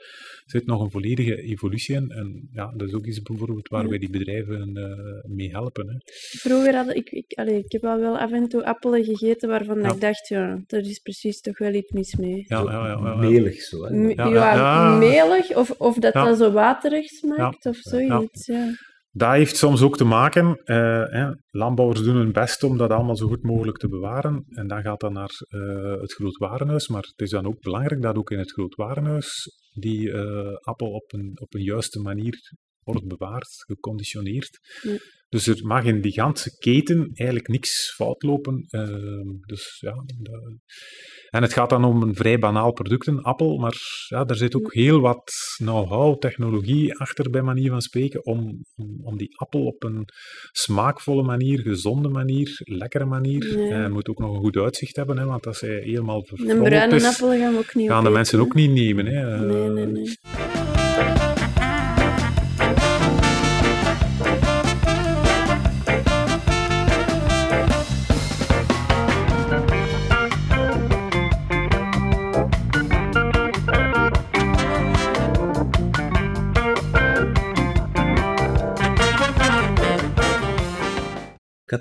zit nog een volledige evolutie in. En ja, dat is ook iets bijvoorbeeld waar ja. wij die bedrijven uh, mee helpen. Hè. Vroeger had ik, ik, allee, ik heb al wel af en toe appelen gegeten waarvan ja. ik dacht, ja, er is precies toch wel iets mis mee. Ja, ja, ja, ja, Melig zo. Hè? Ja, melig of, of dat dat zo waterig smaakt of zoiets. Ja. Dat heeft soms ook te maken, eh, landbouwers doen hun best om dat allemaal zo goed mogelijk te bewaren. En dan gaat dat naar uh, het grootwarenhuis. Maar het is dan ook belangrijk dat ook in het grootwarenhuis die uh, appel op een, op een juiste manier wordt bewaard, geconditioneerd. Ja. Dus er mag in die ganse keten eigenlijk niks fout lopen. Uh, dus, ja, de... En het gaat dan om een vrij banaal product, een appel, maar ja, er zit ook heel wat know-how, technologie achter, bij manier van spreken, om, om, om, die appel op een smaakvolle manier, gezonde manier, lekkere manier. En moet ook nog een goed uitzicht hebben, hè, want als hij helemaal verfrommeld Een bruine is, appel gaan we ook niet gaan de mensen ook niet nemen. Hè. Nee, nee, nee.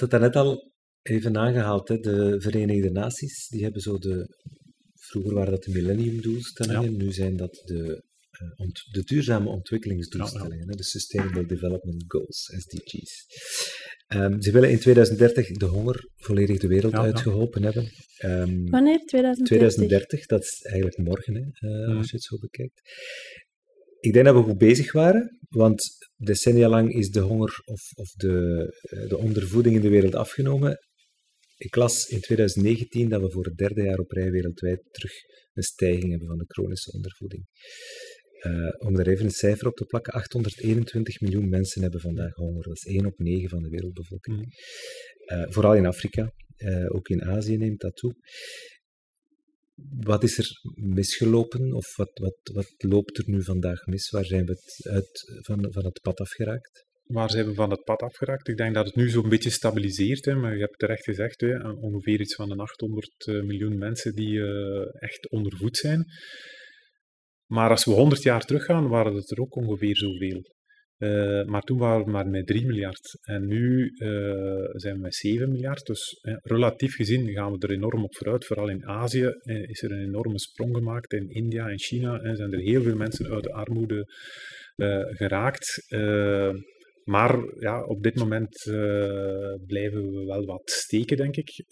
Had het daarnet al even aangehaald, hè, de Verenigde Naties, die hebben zo de, vroeger waren dat de millenniumdoelstellingen, ja. nu zijn dat de, uh, ont, de duurzame ontwikkelingsdoelstellingen, ja, ja. de Sustainable Development Goals, SDG's. Um, ze willen in 2030 de honger volledig de wereld uitgeholpen hebben. Um, Wanneer? 2030? 2030, dat is eigenlijk morgen, hè, uh, als je het zo bekijkt. Ik denk dat we goed bezig waren, want decennia lang is de honger of, of de, de ondervoeding in de wereld afgenomen. Ik las in 2019 dat we voor het derde jaar op rij wereldwijd terug een stijging hebben van de chronische ondervoeding. Uh, om daar even een cijfer op te plakken, 821 miljoen mensen hebben vandaag honger. Dat is 1 op 9 van de wereldbevolking. Uh, vooral in Afrika, uh, ook in Azië neemt dat toe. Wat is er misgelopen of wat, wat, wat loopt er nu vandaag mis? Waar zijn we het uit, van, van het pad afgeraakt? Waar zijn we van het pad afgeraakt? Ik denk dat het nu zo'n beetje stabiliseert, hè, maar je hebt terecht gezegd, hè, ongeveer iets van een 800 miljoen mensen die uh, echt ondervoed zijn. Maar als we 100 jaar teruggaan, waren het er ook ongeveer zoveel. Uh, maar toen waren we maar met 3 miljard. En nu uh, zijn we met 7 miljard. Dus eh, relatief gezien gaan we er enorm op vooruit. Vooral in Azië eh, is er een enorme sprong gemaakt. In India en China eh, zijn er heel veel mensen uit de armoede geraakt. maar ja, op dit moment blijven we wel wat steken, denk ik.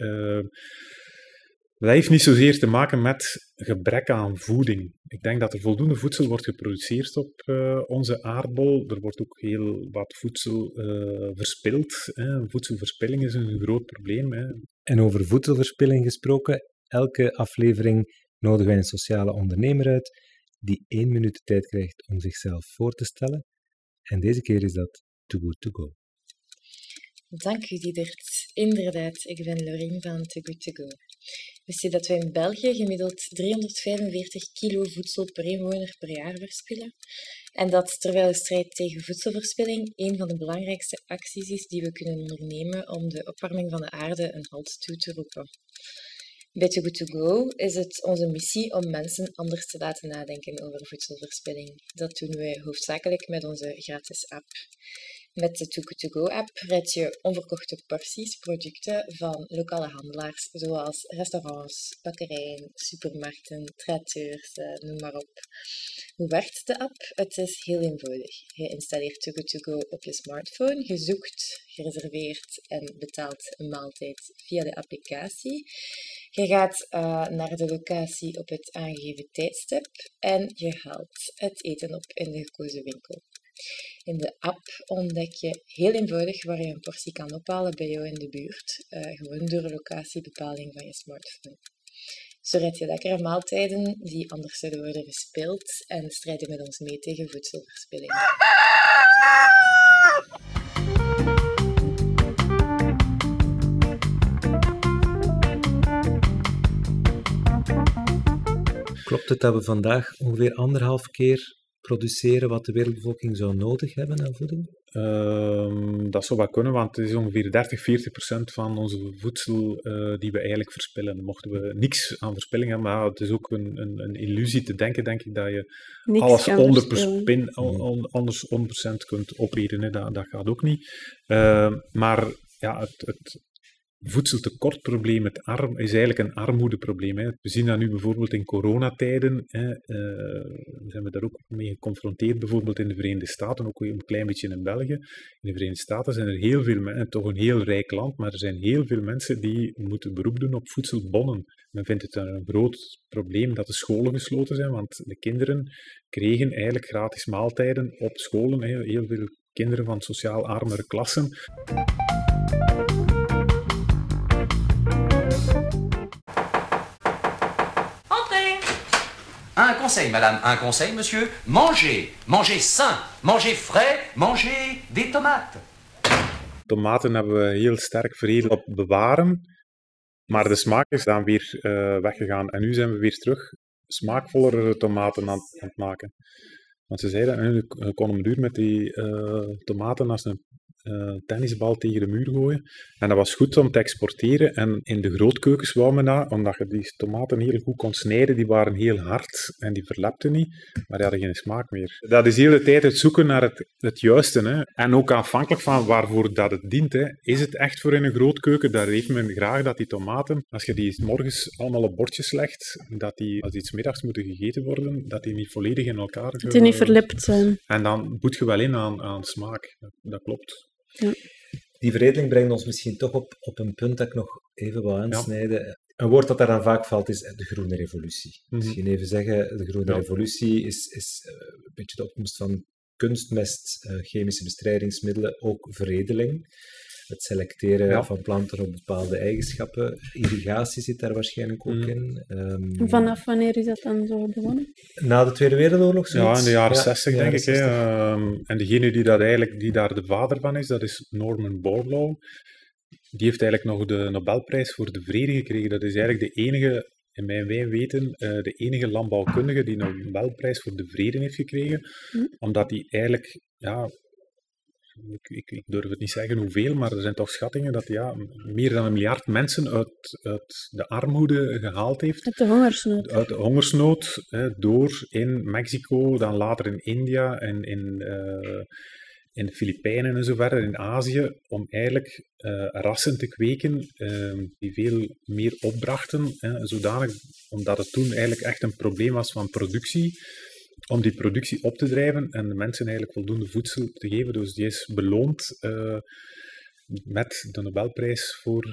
Dat heeft niet zozeer te maken met gebrek aan voeding. Ik denk dat er voldoende voedsel wordt geproduceerd op uh, onze aardbol. Er wordt ook heel wat voedsel uh, verspild. Hè. Voedselverspilling is een groot probleem. Hè. En over voedselverspilling gesproken, elke aflevering nodigen wij een sociale ondernemer uit die één minuut de tijd krijgt om zichzelf voor te stellen. En deze keer is dat Too Good To Go. Dank u, Diedert. Inderdaad, ik ben Lorien van Too Good To Go. Wist je dat wij in België gemiddeld 345 kilo voedsel per inwoner per jaar verspillen? En dat terwijl de strijd tegen voedselverspilling een van de belangrijkste acties is die we kunnen ondernemen om de opwarming van de aarde een halt toe te roepen. Bij Too Good To Go is het onze missie om mensen anders te laten nadenken over voedselverspilling. Dat doen wij hoofdzakelijk met onze gratis app. Met de Too Good To Go app red je onverkochte porties producten van lokale handelaars, zoals restaurants, bakkerijen, supermarkten, traiteurs, eh, noem maar op. Hoe werkt de app? Het is heel eenvoudig. Je installeert Too Good To Go op je smartphone, je zoekt, je reserveert en betaalt een maaltijd via de applicatie. Je gaat uh, naar de locatie op het aangegeven tijdstip en je haalt het eten op in de gekozen winkel. In de app ontdek je heel eenvoudig waar je een portie kan ophalen bij jou in de buurt, uh, gewoon door locatiebepaling van je smartphone. Zo red je lekkere maaltijden die anders zouden worden verspild en strijd je met ons mee tegen voedselverspilling. Klopt het dat we vandaag ongeveer anderhalf keer produceren wat de wereldbevolking zou nodig hebben aan voeding? Uh, dat zou wel kunnen, want het is ongeveer 30, 40 procent van onze voedsel uh, die we eigenlijk verspillen. Mochten we niks aan verspilling hebben, maar het is ook een, een, een illusie te denken, denk ik, dat je niks alles onder spin, on, anders 100% kunt opeten. Dat, dat gaat ook niet. Uh, maar ja, het, het, voedseltekortprobleem het arm, is eigenlijk een armoedeprobleem. Hè. We zien dat nu bijvoorbeeld in coronatijden. Hè, uh, zijn we daar ook mee geconfronteerd, bijvoorbeeld in de Verenigde Staten, ook een klein beetje in België. In de Verenigde Staten zijn er heel veel mensen, toch een heel rijk land, maar er zijn heel veel mensen die moeten beroep doen op voedselbonnen. Men vindt het een groot probleem dat de scholen gesloten zijn, want de kinderen kregen eigenlijk gratis maaltijden op scholen. Hè. Heel veel kinderen van sociaal armere klassen. Un conseil, madame, un conseil, monsieur. Mangez, mangez sain, mangez frais, mangez des tomates. Tomaten hebben we heel sterk veredeld op bewaren, maar de smaak is dan weer uh, weggegaan. En nu zijn we weer terug smaakvollere tomaten aan, het maken. Want ze zeiden, en nu konden we duur met die uh, tomaten als een uh, tennisbal tegen de muur gooien. En dat was goed om te exporteren. En in de grootkeukens wou men dat, omdat je die tomaten heel goed kon snijden. Die waren heel hard en die verlepten niet, maar die hadden geen smaak meer. Dat is de hele tijd het zoeken naar het, het juiste. Hè. En ook afhankelijk van waarvoor dat het dient. Hè. Is het echt voor in een grootkeuken? Daar heeft men graag dat die tomaten, als je die morgens allemaal op bordjes legt, dat die, als die middags moeten gegeten worden, dat die niet volledig in elkaar... Dat die niet verlept zijn. En dan boet je wel in aan, aan smaak. Dat klopt. Ja. Die veredeling brengt ons misschien toch op, op een punt dat ik nog even wil aansnijden. Een woord dat daaraan vaak valt is de groene revolutie. Mm -hmm. Misschien even zeggen, de groene revolutie is, is uh, een beetje de opkomst van kunstmest, uh, chemische bestrijdingsmiddelen, ook veredeling het selecteren ja. van planten op bepaalde eigenschappen. Irrigatie zit daar waarschijnlijk ook mm. in. Um, Vanaf wanneer is dat dan zo begonnen? Na de Tweede Wereldoorlog? Zoiets? Ja, in de jaren ja, 60 denk ik. Um, en degene die, dat eigenlijk, die daar de vader van is, dat is Norman Borlaug. Die heeft eigenlijk nog de Nobelprijs voor de Vrede gekregen. Dat is eigenlijk de enige in mijn weten uh, de enige landbouwkundige die een Nobelprijs voor de Vrede heeft gekregen, hm? omdat hij eigenlijk ja, ik, ik, ik, durf het niet zeggen hoeveel, maar er zijn toch schattingen dat ja, meer dan een miljard mensen uit, uit de armoede gehaald heeft. Uit de hongersnood. Uit de hongersnood, hè, door in Mexico, dan later in India en in, uh, in de Filipijnen en zo verder, in Azië, om eigenlijk uh, rassen te kweken uh, die veel meer opbrachten, hè, zodanig, omdat het toen eigenlijk echt een probleem was van productie om die productie op te drijven en de mensen eigenlijk voldoende voedsel te geven. Dus die is beloond uh, met de Nobelprijs voor uh,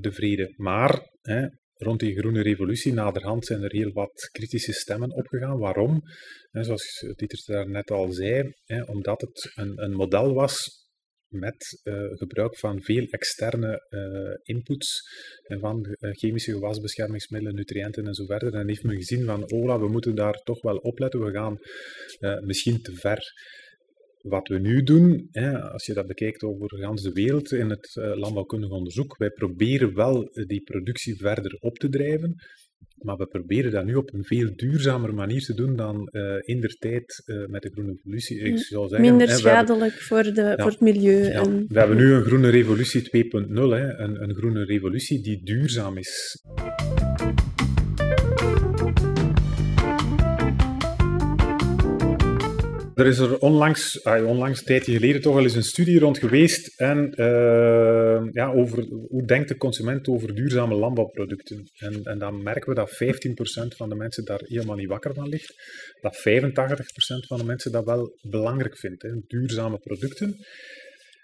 de vrede. Maar hè, rond die groene revolutie naderhand zijn er heel wat kritische stemmen opgegaan. Waarom? Hè, zoals Dieter net al zei, hè, omdat het een, een model was met uh, gebruik van veel externe uh, inputs en van uh, chemische gewasbeschermingsmiddelen, nutriënten en zo verder. En heeft men gezien van, oh, we moeten daar toch wel opletten, we gaan misschien te ver. wat we nu doen, hè, als je dat bekijkt over de wereld in het landbouwkundig onderzoek, wij proberen wel die productie verder op te drijven, maar we proberen dat nu op een veel duurzamere manier te doen dan uh, in der tijd uh, met de groene revolutie. Ik zou zeggen, Minder schadelijk hebben, voor, de, ja, voor het milieu. Ja, en... We hebben nu een groene revolutie 2.0, een, een groene revolutie die duurzaam is. Er is er onlangs, onlangs, een tijdje geleden toch al eens een studie rond geweest en, uh, ja, over hoe denkt de consument over duurzame landbouwproducten. En, en dan merken we dat 15% van de mensen daar helemaal niet wakker van ligt. Dat 85% van de mensen dat wel belangrijk vindt, hè, duurzame producten.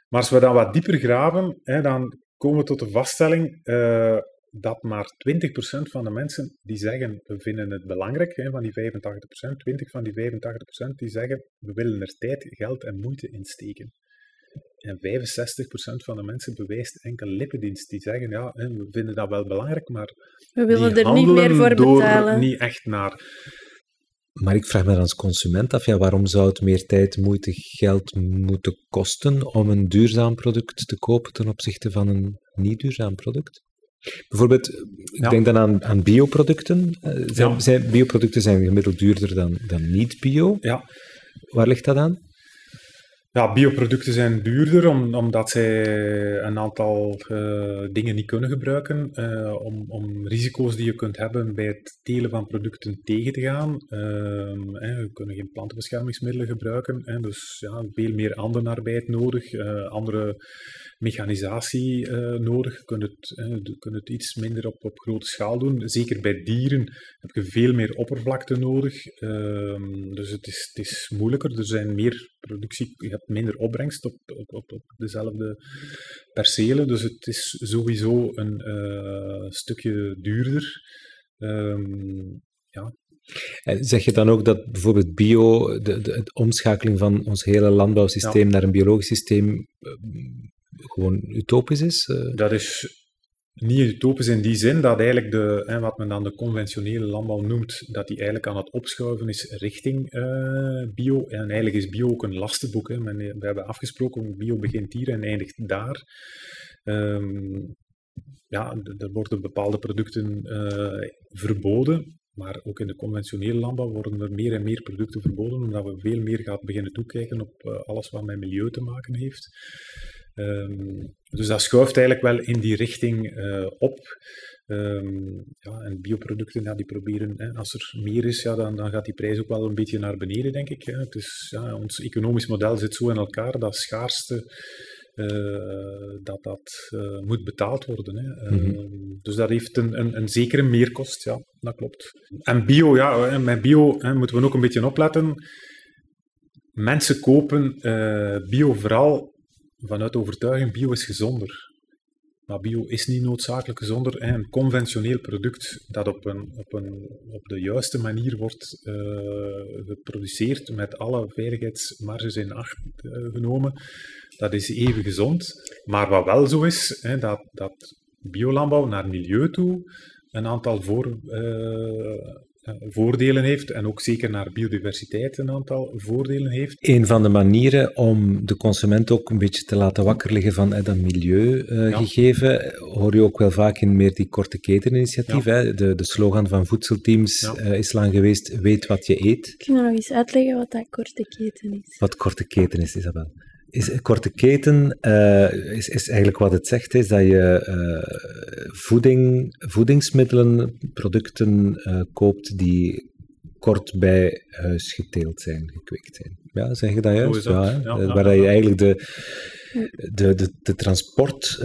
Maar als we dan wat dieper graven, hè, dan komen we tot de vaststelling, uh, dat maar 20% van de mensen die zeggen we vinden het belangrijk, hè, van die 85%, 20 van die 85% die zeggen we willen er tijd, geld en moeite in steken. En 65% van de mensen bewijst enkel lippendienst. Die zeggen, ja, we vinden dat wel belangrijk, maar we willen er niet meer voor betalen. niet echt naar. Maar ik vraag me dan als consument af, ja, waarom zou het meer tijd, moeite, geld moeten kosten om een duurzaam product te kopen ten opzichte van een niet duurzaam product? Bijvoorbeeld, ik denk dan aan, aan bioproducten. Eh, zijn, ja. zijn, bioproducten zijn gemiddeld duurder dan, dan niet-bio. Ja. Waar ligt dat aan? Ja, bioproducten zijn duurder omdat zij een aantal uh, dingen niet kunnen gebruiken uh, om, om, risico's die je kunt hebben bij het telen van producten tegen te gaan. Uh, we kunnen geen plantenbeschermingsmiddelen gebruiken, hè, dus ja, veel meer handenarbeid nodig, andere mechanisatie nodig. Je kunt het, je kunt het iets minder op, op grote schaal doen. Zeker bij dieren heb je veel meer oppervlakte nodig, ehm, dus het is, het is moeilijker. Er zijn meer productie, je hebt minder opbrengst op, op, op, op dezelfde percelen. Dus het is sowieso een uh, stukje duurder. Um, ja. En zeg je dan ook dat bijvoorbeeld bio, de, de, de omschakeling van ons hele landbouwsysteem ja. naar een biologisch systeem uh, gewoon utopisch is? Uh... Dat is niet utopisch in die zin dat eigenlijk de, hè, wat men dan de conventionele landbouw noemt, dat die eigenlijk aan het opschuiven is richting uh, bio. En eigenlijk is bio ook een lastenboek. Hè. We hebben afgesproken, bio begint hier en eindigt daar. Um, ja, er worden bepaalde producten uh, verboden, maar ook in de conventionele landbouw worden er meer en meer producten verboden, omdat we veel meer gaan beginnen toekijken op alles wat met milieu te maken heeft. Um, dus dat schuift eigenlijk wel in die richting uh, op. Um, ja, en bioproducten, ja, die proberen, hè, als er meer is, ja, dan, dan gaat die prijs ook wel een beetje naar beneden, denk ik. Hè. Dus ja, ons economisch model zit zo in elkaar dat schaarste, uh, dat dat uh, moet betaald worden. Hè. Mm -hmm. dus dat heeft een, een, een, zekere meerkost, ja, dat klopt. En bio, ja, met bio hè, moeten we ook een beetje opletten. Mensen kopen bio vooral vanuit overtuiging, bio is gezonder. Maar bio is niet noodzakelijk gezonder. Een conventioneel product dat op, een, op, een, op de juiste manier wordt uh, geproduceerd, met alle veiligheidsmarges in acht uh, genomen, dat is even gezond. Maar wat wel zo is, hè, dat, dat biolandbouw naar milieu toe een aantal voor, eh, voordelen heeft en ook zeker naar biodiversiteit een aantal voordelen heeft. Een van de manieren om de consument ook een beetje te laten wakker liggen van eh, dat milieugegeven, uh, ja. hoor je ook wel vaak in meer die korte keteninitiatief. Ja. De, de slogan van voedselteams ja. uh, is lang geweest, weet wat je eet. Kun je nog eens uitleggen wat dat korte keten is? Wat korte keten is, Isabel? Is korte keten uh, is, is eigenlijk wat het zegt, is dat je uh, voeding, voedingsmiddelen, producten uh, koopt die kort bij huis geteeld zijn, gekweekt zijn. Ja, zeg je dat juist? Dat? Ja, ja, waar je eigenlijk de, de, de, de transport,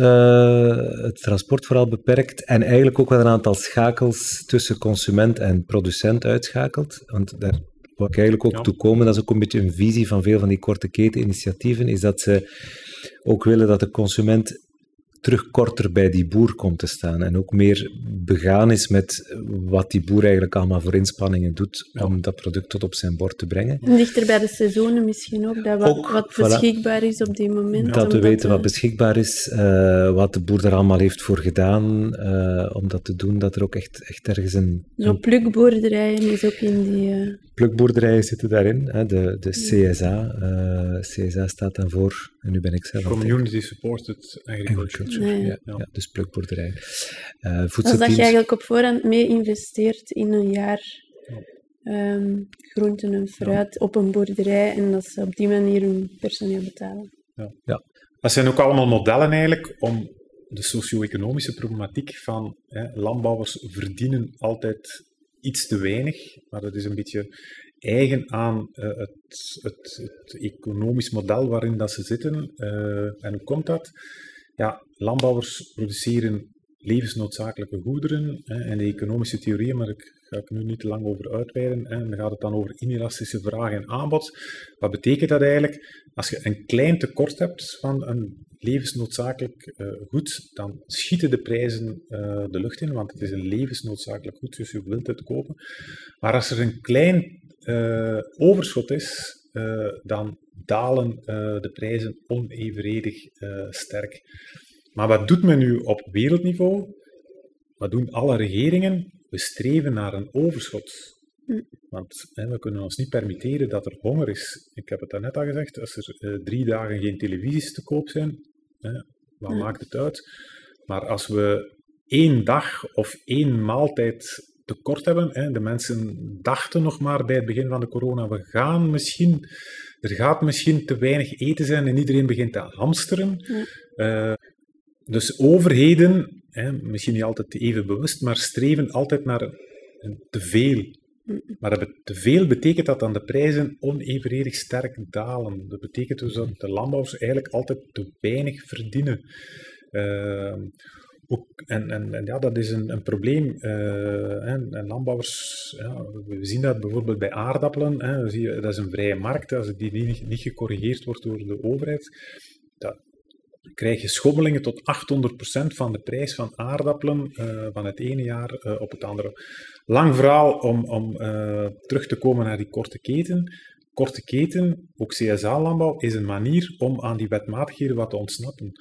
het transport vooral beperkt en eigenlijk ook wel een aantal schakels tussen consument en producent uitschakelt. Want daar ik eigenlijk ook ja. toe komen, dat is ook een beetje een visie van veel van die korte keteninitiatieven, is dat ze ook willen dat de consument terug korter bij die boer komt te staan en ook meer begaan is met wat die boer eigenlijk allemaal voor inspanningen doet om dat product tot op zijn bord te brengen. En dichter bij de seizoenen misschien ook, dat wat, wat beschikbaar is op die moment. Dat we weten wat beschikbaar is, uh, wat de boer er allemaal heeft voor gedaan uh, om dat te doen, dat er ook echt, echt ergens een... Zo plukboerderijen is ook in die... Uh... Plukboerderijen zitten daarin, hè, de, de CSA. CSA staat dan voor, en nu ben ik zelf... Community Supported Agriculture. Nee. Ja, ja, dus plukboerderij. Uh, Als dat je eigenlijk op voorhand mee investeert in een jaar um, groenten en fruit op een boerderij en dat ze op die manier hun personeel betalen. Ja. ja. Dat zijn ook allemaal modellen eigenlijk om de socio-economische problematiek van hè, landbouwers verdienen altijd iets te weinig, maar dat is een beetje eigen aan uh, het, het, het, economisch model waarin dat ze zitten. Uh, en hoe komt dat? Ja, landbouwers produceren levensnoodzakelijke goederen en de economische theorieën, maar ik ga ik nu niet te lang over uitweiden. Hè. Dan gaat het dan over inelastische vraag en aanbod. Wat betekent dat eigenlijk? Als je een klein tekort hebt van een levensnoodzakelijk uh, goed, dan schieten de prijzen uh, de lucht in, want het is een levensnoodzakelijk goed, dus je wilt het kopen. Maar als er een klein uh, overschot is, dan dalen de prijzen onevenredig sterk. Maar wat doet men nu op wereldniveau? Wat doen alle regeringen? We streven naar een overschot. Hm. Want hè, we kunnen ons niet permitteren dat er honger is. Ik heb het daarnet al gezegd, als er uh, drie dagen geen televisies te koop zijn, hè, wat hm. maakt het uit? Maar als we één dag of één maaltijd tekort hebben, hè, de mensen dachten nog maar bij het begin van de corona, we gaan misschien, er gaat misschien te weinig eten zijn en iedereen begint te hamsteren. Hm. Uh, dus overheden, hè, misschien niet altijd even bewust, maar streven altijd naar te veel. Maar te veel betekent dat dan de prijzen onevenredig sterk dalen. Dat betekent dus dat de landbouwers eigenlijk altijd te weinig verdienen. Uh, ook, en, en, en, ja, dat is een, een probleem. Uh, en, en, landbouwers, ja, we zien dat bijvoorbeeld bij aardappelen. Hè, zie je, dat is een vrije markt. Als die niet, niet gecorrigeerd wordt door de overheid, dat, krijg je schommelingen tot 800% van de prijs van aardappelen uh, van het ene jaar uh, op het andere. Lang verhaal om, om uh, terug te komen naar die korte keten. Korte keten, ook CSA-landbouw, is een manier om aan die wetmatigheden wat te ontsnappen.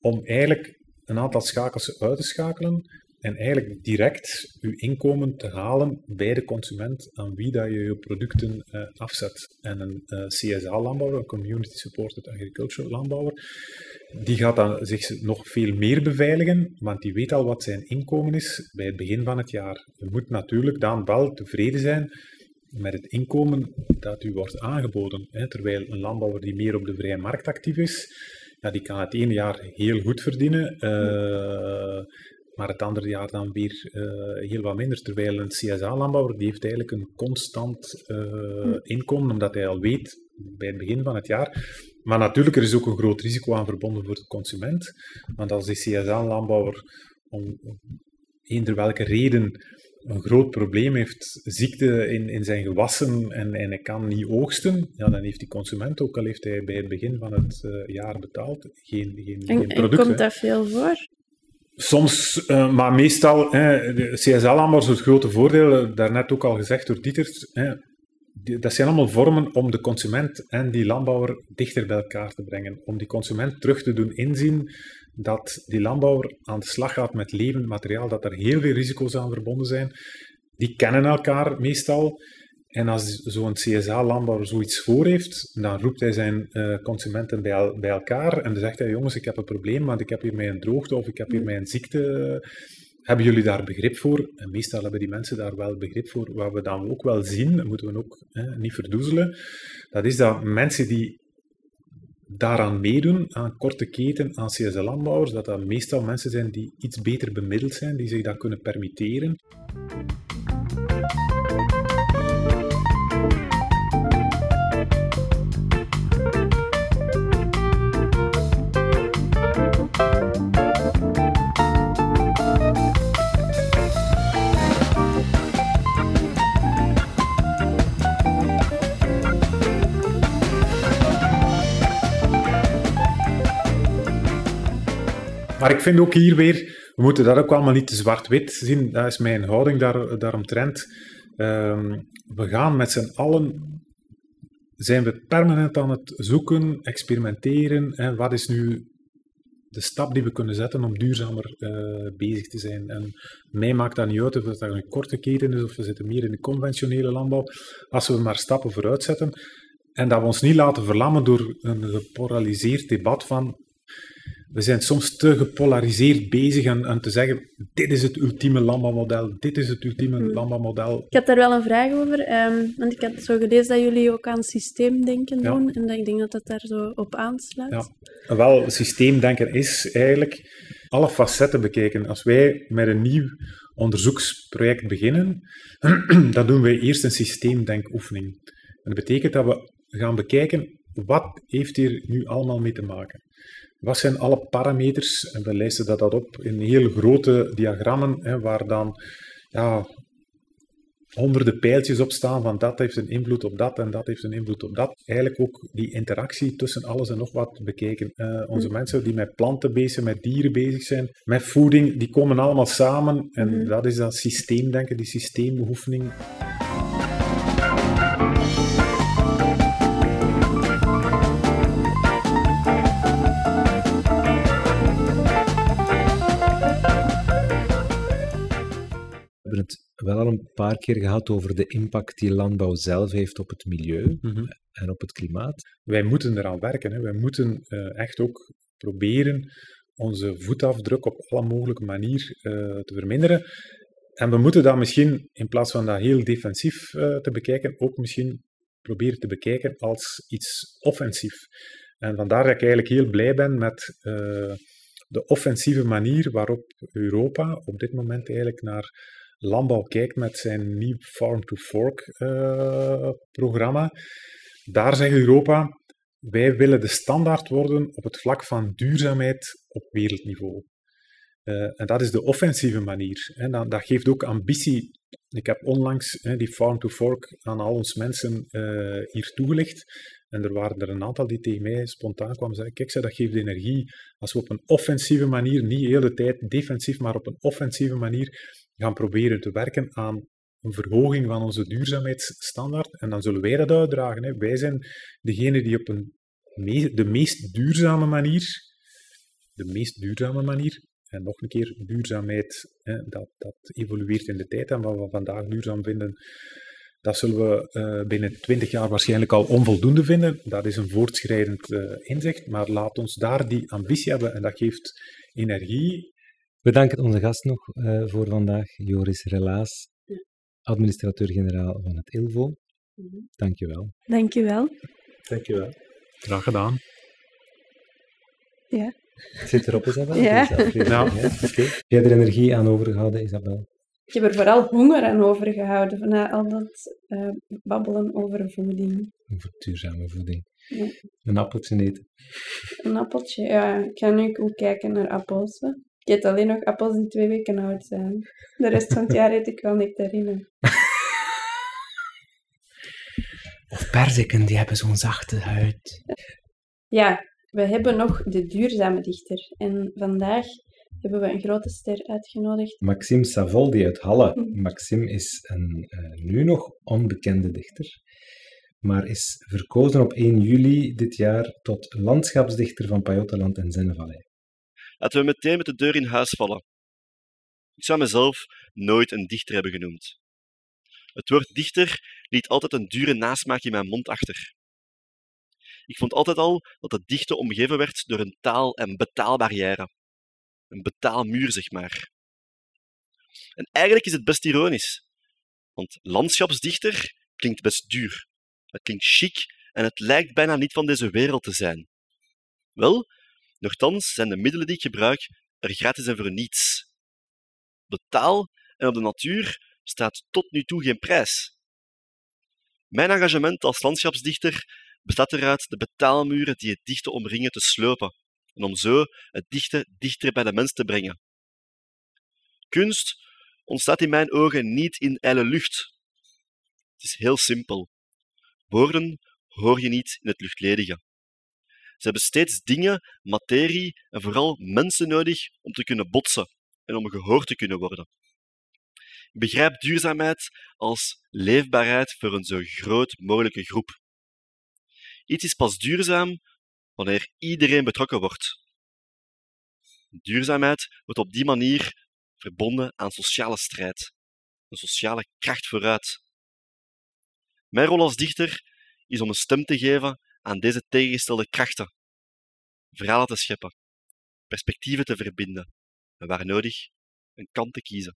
Om eigenlijk een aantal schakels uit te schakelen en eigenlijk direct je inkomen te halen bij de consument aan wie dat je je producten afzet. En een CSA-landbouwer, een Community Supported Agriculture landbouwer, die gaat dan zich nog veel meer beveiligen, want die weet al wat zijn inkomen is bij het begin van het jaar. Je moet natuurlijk dan wel tevreden zijn met het inkomen dat u wordt aangeboden. Hè, terwijl een landbouwer die meer op de vrije markt actief is, ja, die kan het ene jaar heel goed verdienen, uh, maar het andere jaar dan weer uh, heel wat minder. Terwijl een CSA-landbouwer die heeft eigenlijk een constant uh, inkomen, omdat hij al weet bij het begin van het jaar. Maar natuurlijk, er is ook een groot risico aan verbonden voor de consument. Want als die CSA-landbouwer om eender welke reden een groot probleem heeft, ziekte in, in zijn gewassen en, en hij kan niet oogsten, ja, dan heeft die consument, ook al heeft hij bij het begin van het uh, jaar betaald, geen, geen, en, geen product. En komt dat veel voor? Soms, uh, maar meestal, hè, de CSL-landbouwers, het grote voordeel, daarnet ook al gezegd door Dietert, hè, dat zijn allemaal vormen om de consument en die landbouwer dichter bij elkaar te brengen. Om die consument terug te doen inzien dat die landbouwer aan de slag gaat met levend materiaal, dat er heel veel risico's aan verbonden zijn. Die kennen elkaar meestal. En als zo'n CSA-landbouwer zoiets voor heeft, dan roept hij zijn uh, consumenten bij, bij, elkaar en dan zegt hij, jongens, ik heb een probleem, want ik heb hier mijn droogte of ik heb hier mijn ziekte hebben jullie daar begrip voor? En meestal hebben die mensen daar wel begrip voor. Wat we dan ook wel zien, dat moeten we ook hè, niet verdoezelen, dat is dat mensen die daaraan meedoen, aan korte keten, aan CSL-landbouwers, dat dat meestal mensen zijn die iets beter bemiddeld zijn, die zich dat kunnen permitteren. Maar ik vind ook hier weer, we moeten dat ook allemaal niet te zwart-wit zien. Dat is mijn houding daar, daaromtrent. Um, we gaan met z'n allen, zijn we permanent aan het zoeken, experimenteren. En wat is nu de stap die we kunnen zetten om duurzamer uh, bezig te zijn. En mij maakt dat niet uit of dat een korte keten is of we zitten meer in de conventionele landbouw. Als we maar stappen vooruit zetten en dat we ons niet laten verlammen door een gepolariseerd debat van we zijn soms te gepolariseerd bezig en, te zeggen, dit is het ultieme landbouwmodel, dit is het ultieme hmm. landbouwmodel. Ik had daar wel een vraag over, um, want ik had zo gelezen dat jullie ook aan systeemdenken doen en dat ik denk dat dat daar zo op aansluit. Ja. Wel, systeemdenken is eigenlijk alle facetten bekijken. Als wij met een nieuw onderzoeksproject beginnen, dan doen wij eerst een systeemdenkoefening. En dat betekent dat we gaan bekijken, wat heeft hier nu allemaal mee te maken? Wat zijn alle parameters? En we lijsten dat, dat op in heel grote diagrammen, hè, waar dan ja, honderden pijltjes op staan van dat heeft een invloed op dat en dat heeft een invloed op dat. Eigenlijk ook die interactie tussen alles en nog wat bekijken. Uh, onze mm. mensen die met planten bezig zijn, met dieren bezig zijn, met voeding, die komen allemaal samen. En mm. dat is dat systeemdenken, die systeemoefening. Hebben het wel al een paar keer gehad over de impact die landbouw zelf heeft op het milieu mhm. en op het klimaat. Wij moeten eraan werken. Hè. Wij moeten uh, echt ook proberen onze voetafdruk op alle mogelijke manier uh, te verminderen. En we moeten dat misschien, in plaats van dat heel defensief uh, te bekijken, ook misschien proberen te bekijken als iets offensief. En vandaar dat ik eigenlijk heel blij ben met de offensieve manier waarop Europa op dit moment eigenlijk naar landbouw kijkt met zijn nieuw Farm-to-Fork-programma, eh, daar zegt Europa, wij willen de standaard worden op het vlak van duurzaamheid op wereldniveau. Uh, en dat is de offensieve manier. Hè. Dat, dat, geeft ook ambitie. Ik heb onlangs hè, die farm-to-fork aan al ons mensen uh, hier toegelicht. En er waren er een aantal die tegen mij spontaan kwamen zeggen, kijk, dat geeft energie. Als we op een offensieve manier, niet de hele tijd defensief, maar op een offensieve manier gaan proberen te werken aan een verhoging van onze duurzaamheidsstandaard. En dan zullen wij dat uitdragen. Hè. Wij zijn degene die op een de meest duurzame manier, de meest duurzame manier, en nog een keer duurzaamheid, hè, dat, dat evolueert in de tijd. En wat we vandaag duurzaam vinden, dat zullen we uh, binnen 20 jaar waarschijnlijk al onvoldoende vinden. Dat is een voortschrijdend uh, inzicht, maar laat ons daar die ambitie hebben en dat geeft energie Bedankt onze gast nog uh, voor vandaag, Joris Relaas, administrateur-generaal van het ILVO. Mhm. Dank je wel. Dank je wel. Dank je wel. Graag gedaan. Ja. Het zit erop, Isabel? Ja. ja. Oké. Heb jij er energie aan overgehouden, Isabel? Ik heb er vooral honger aan overgehouden, van al dat uh, babbelen over voeding. Over duurzame voeding. Ja. Een appeltje eten. Een appeltje, ja. Ik ga nu ook kijken naar appels. Ik eet alleen nog appels die twee weken oud zijn. De rest van het jaar eet ik wel nectarine. Of perziken, die hebben zo'n zachte huid. Ja, we hebben nog de duurzame dichter. En vandaag hebben we een grote ster uitgenodigd. Maxime Savoldi uit Halle. Hm. Maxime is een uh, nu nog onbekende dichter, maar is verkozen op 1 juli dit jaar tot landschapsdichter van Pajottenland en Zennevallei. Laten we meteen met de deur in huis vallen. Ik zou mezelf nooit een dichter hebben genoemd. Het woord dichter liet altijd een dure nasmaak in mijn mond achter. Ik vond altijd al dat het dichten omgeven werd door een taal- en betaalbarrière. Een betaalmuur, zeg maar. En eigenlijk is het best ironisch, want landschapsdichter klinkt best duur. Het klinkt chic en het lijkt bijna niet van deze wereld te zijn. Wel, Nochtans zijn de middelen die ik gebruik er gratis en voor niets. Op de taal en op de natuur staat tot nu toe geen prijs. Mijn engagement als landschapsdichter bestaat eruit de betaalmuren die het dichten omringen te slopen en om zo het dichten dichter bij de mens te brengen. Kunst ontstaat in mijn ogen niet in ijle lucht. Het is heel simpel. Woorden hoor je niet in het luchtledige. Ze hebben steeds dingen, materie en vooral mensen nodig om te kunnen botsen en om gehoord te kunnen worden. Ik begrijp duurzaamheid als leefbaarheid voor een zo groot mogelijke groep. Iets is pas duurzaam wanneer iedereen betrokken wordt. Duurzaamheid wordt op die manier verbonden aan sociale strijd, een sociale kracht vooruit. Mijn rol als dichter is om een stem te geven aan deze tegengestelde krachten, verhalen te scheppen, perspectieven te verbinden en waar nodig een kant te kiezen.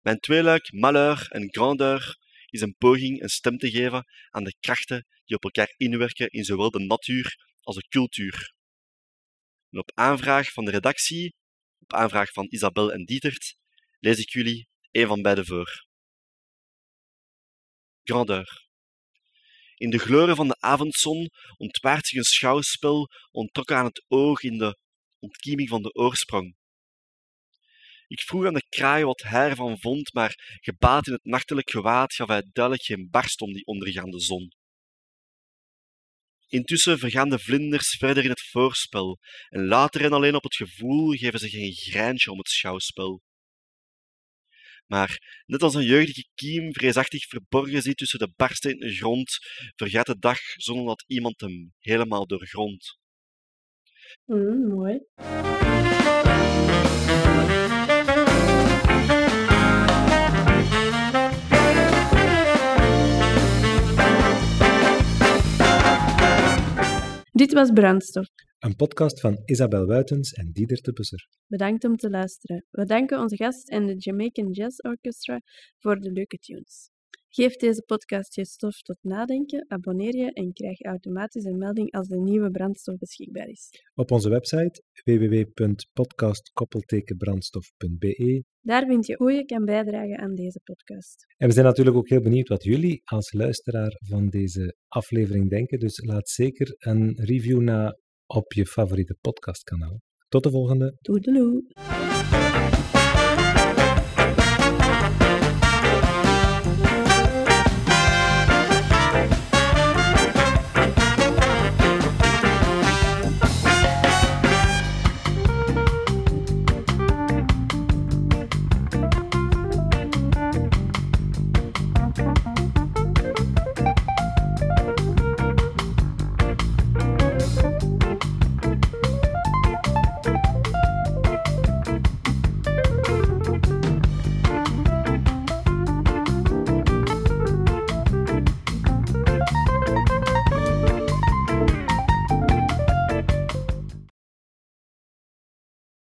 Mijn tweeluik malheur en grandeur is een poging een stem te geven aan de krachten die op elkaar inwerken in zowel de natuur als de cultuur. En op aanvraag van de redactie, op aanvraag van Isabel en Dietert, lees ik jullie een van beide voor. Grandeur. In de glorie van de avondzon ontwaart zich een schouwspel, ontrokken aan het oog in de ontkieming van de oorsprong. Ik vroeg aan de kraai wat hij ervan vond, maar gebaat in het nachtelijk gewaad gaf hij duidelijk geen barst om die ondergaande zon. Intussen vergaan de vlinders verder in het voorspel, en later en alleen op het gevoel geven ze geen greintje om het schouwspel. Maar net als een jeugdige kiem vreesachtig verborgen zit tussen de barsten in de grond, vergaat de dag zonder dat iemand hem helemaal doorgrondt. Mm, mooi. Dit was Brandstof. Een podcast van Isabel Wuitens en Dieder de Busser. Bedankt om te luisteren. We danken onze gast en de Jamaican Jazz Orchestra voor de leuke tunes. Geef deze podcast je stof tot nadenken, abonneer je en krijg automatisch een melding als de nieuwe brandstof beschikbaar is. Op onze website www.podcastkoppeltekenbrandstof.be Daar vind je hoe je kan bijdragen aan deze podcast. En we zijn natuurlijk ook heel benieuwd wat jullie als luisteraar van deze aflevering denken, dus laat zeker een review na op je favoriete podcastkanaal. Tot de volgende. Doedeloe.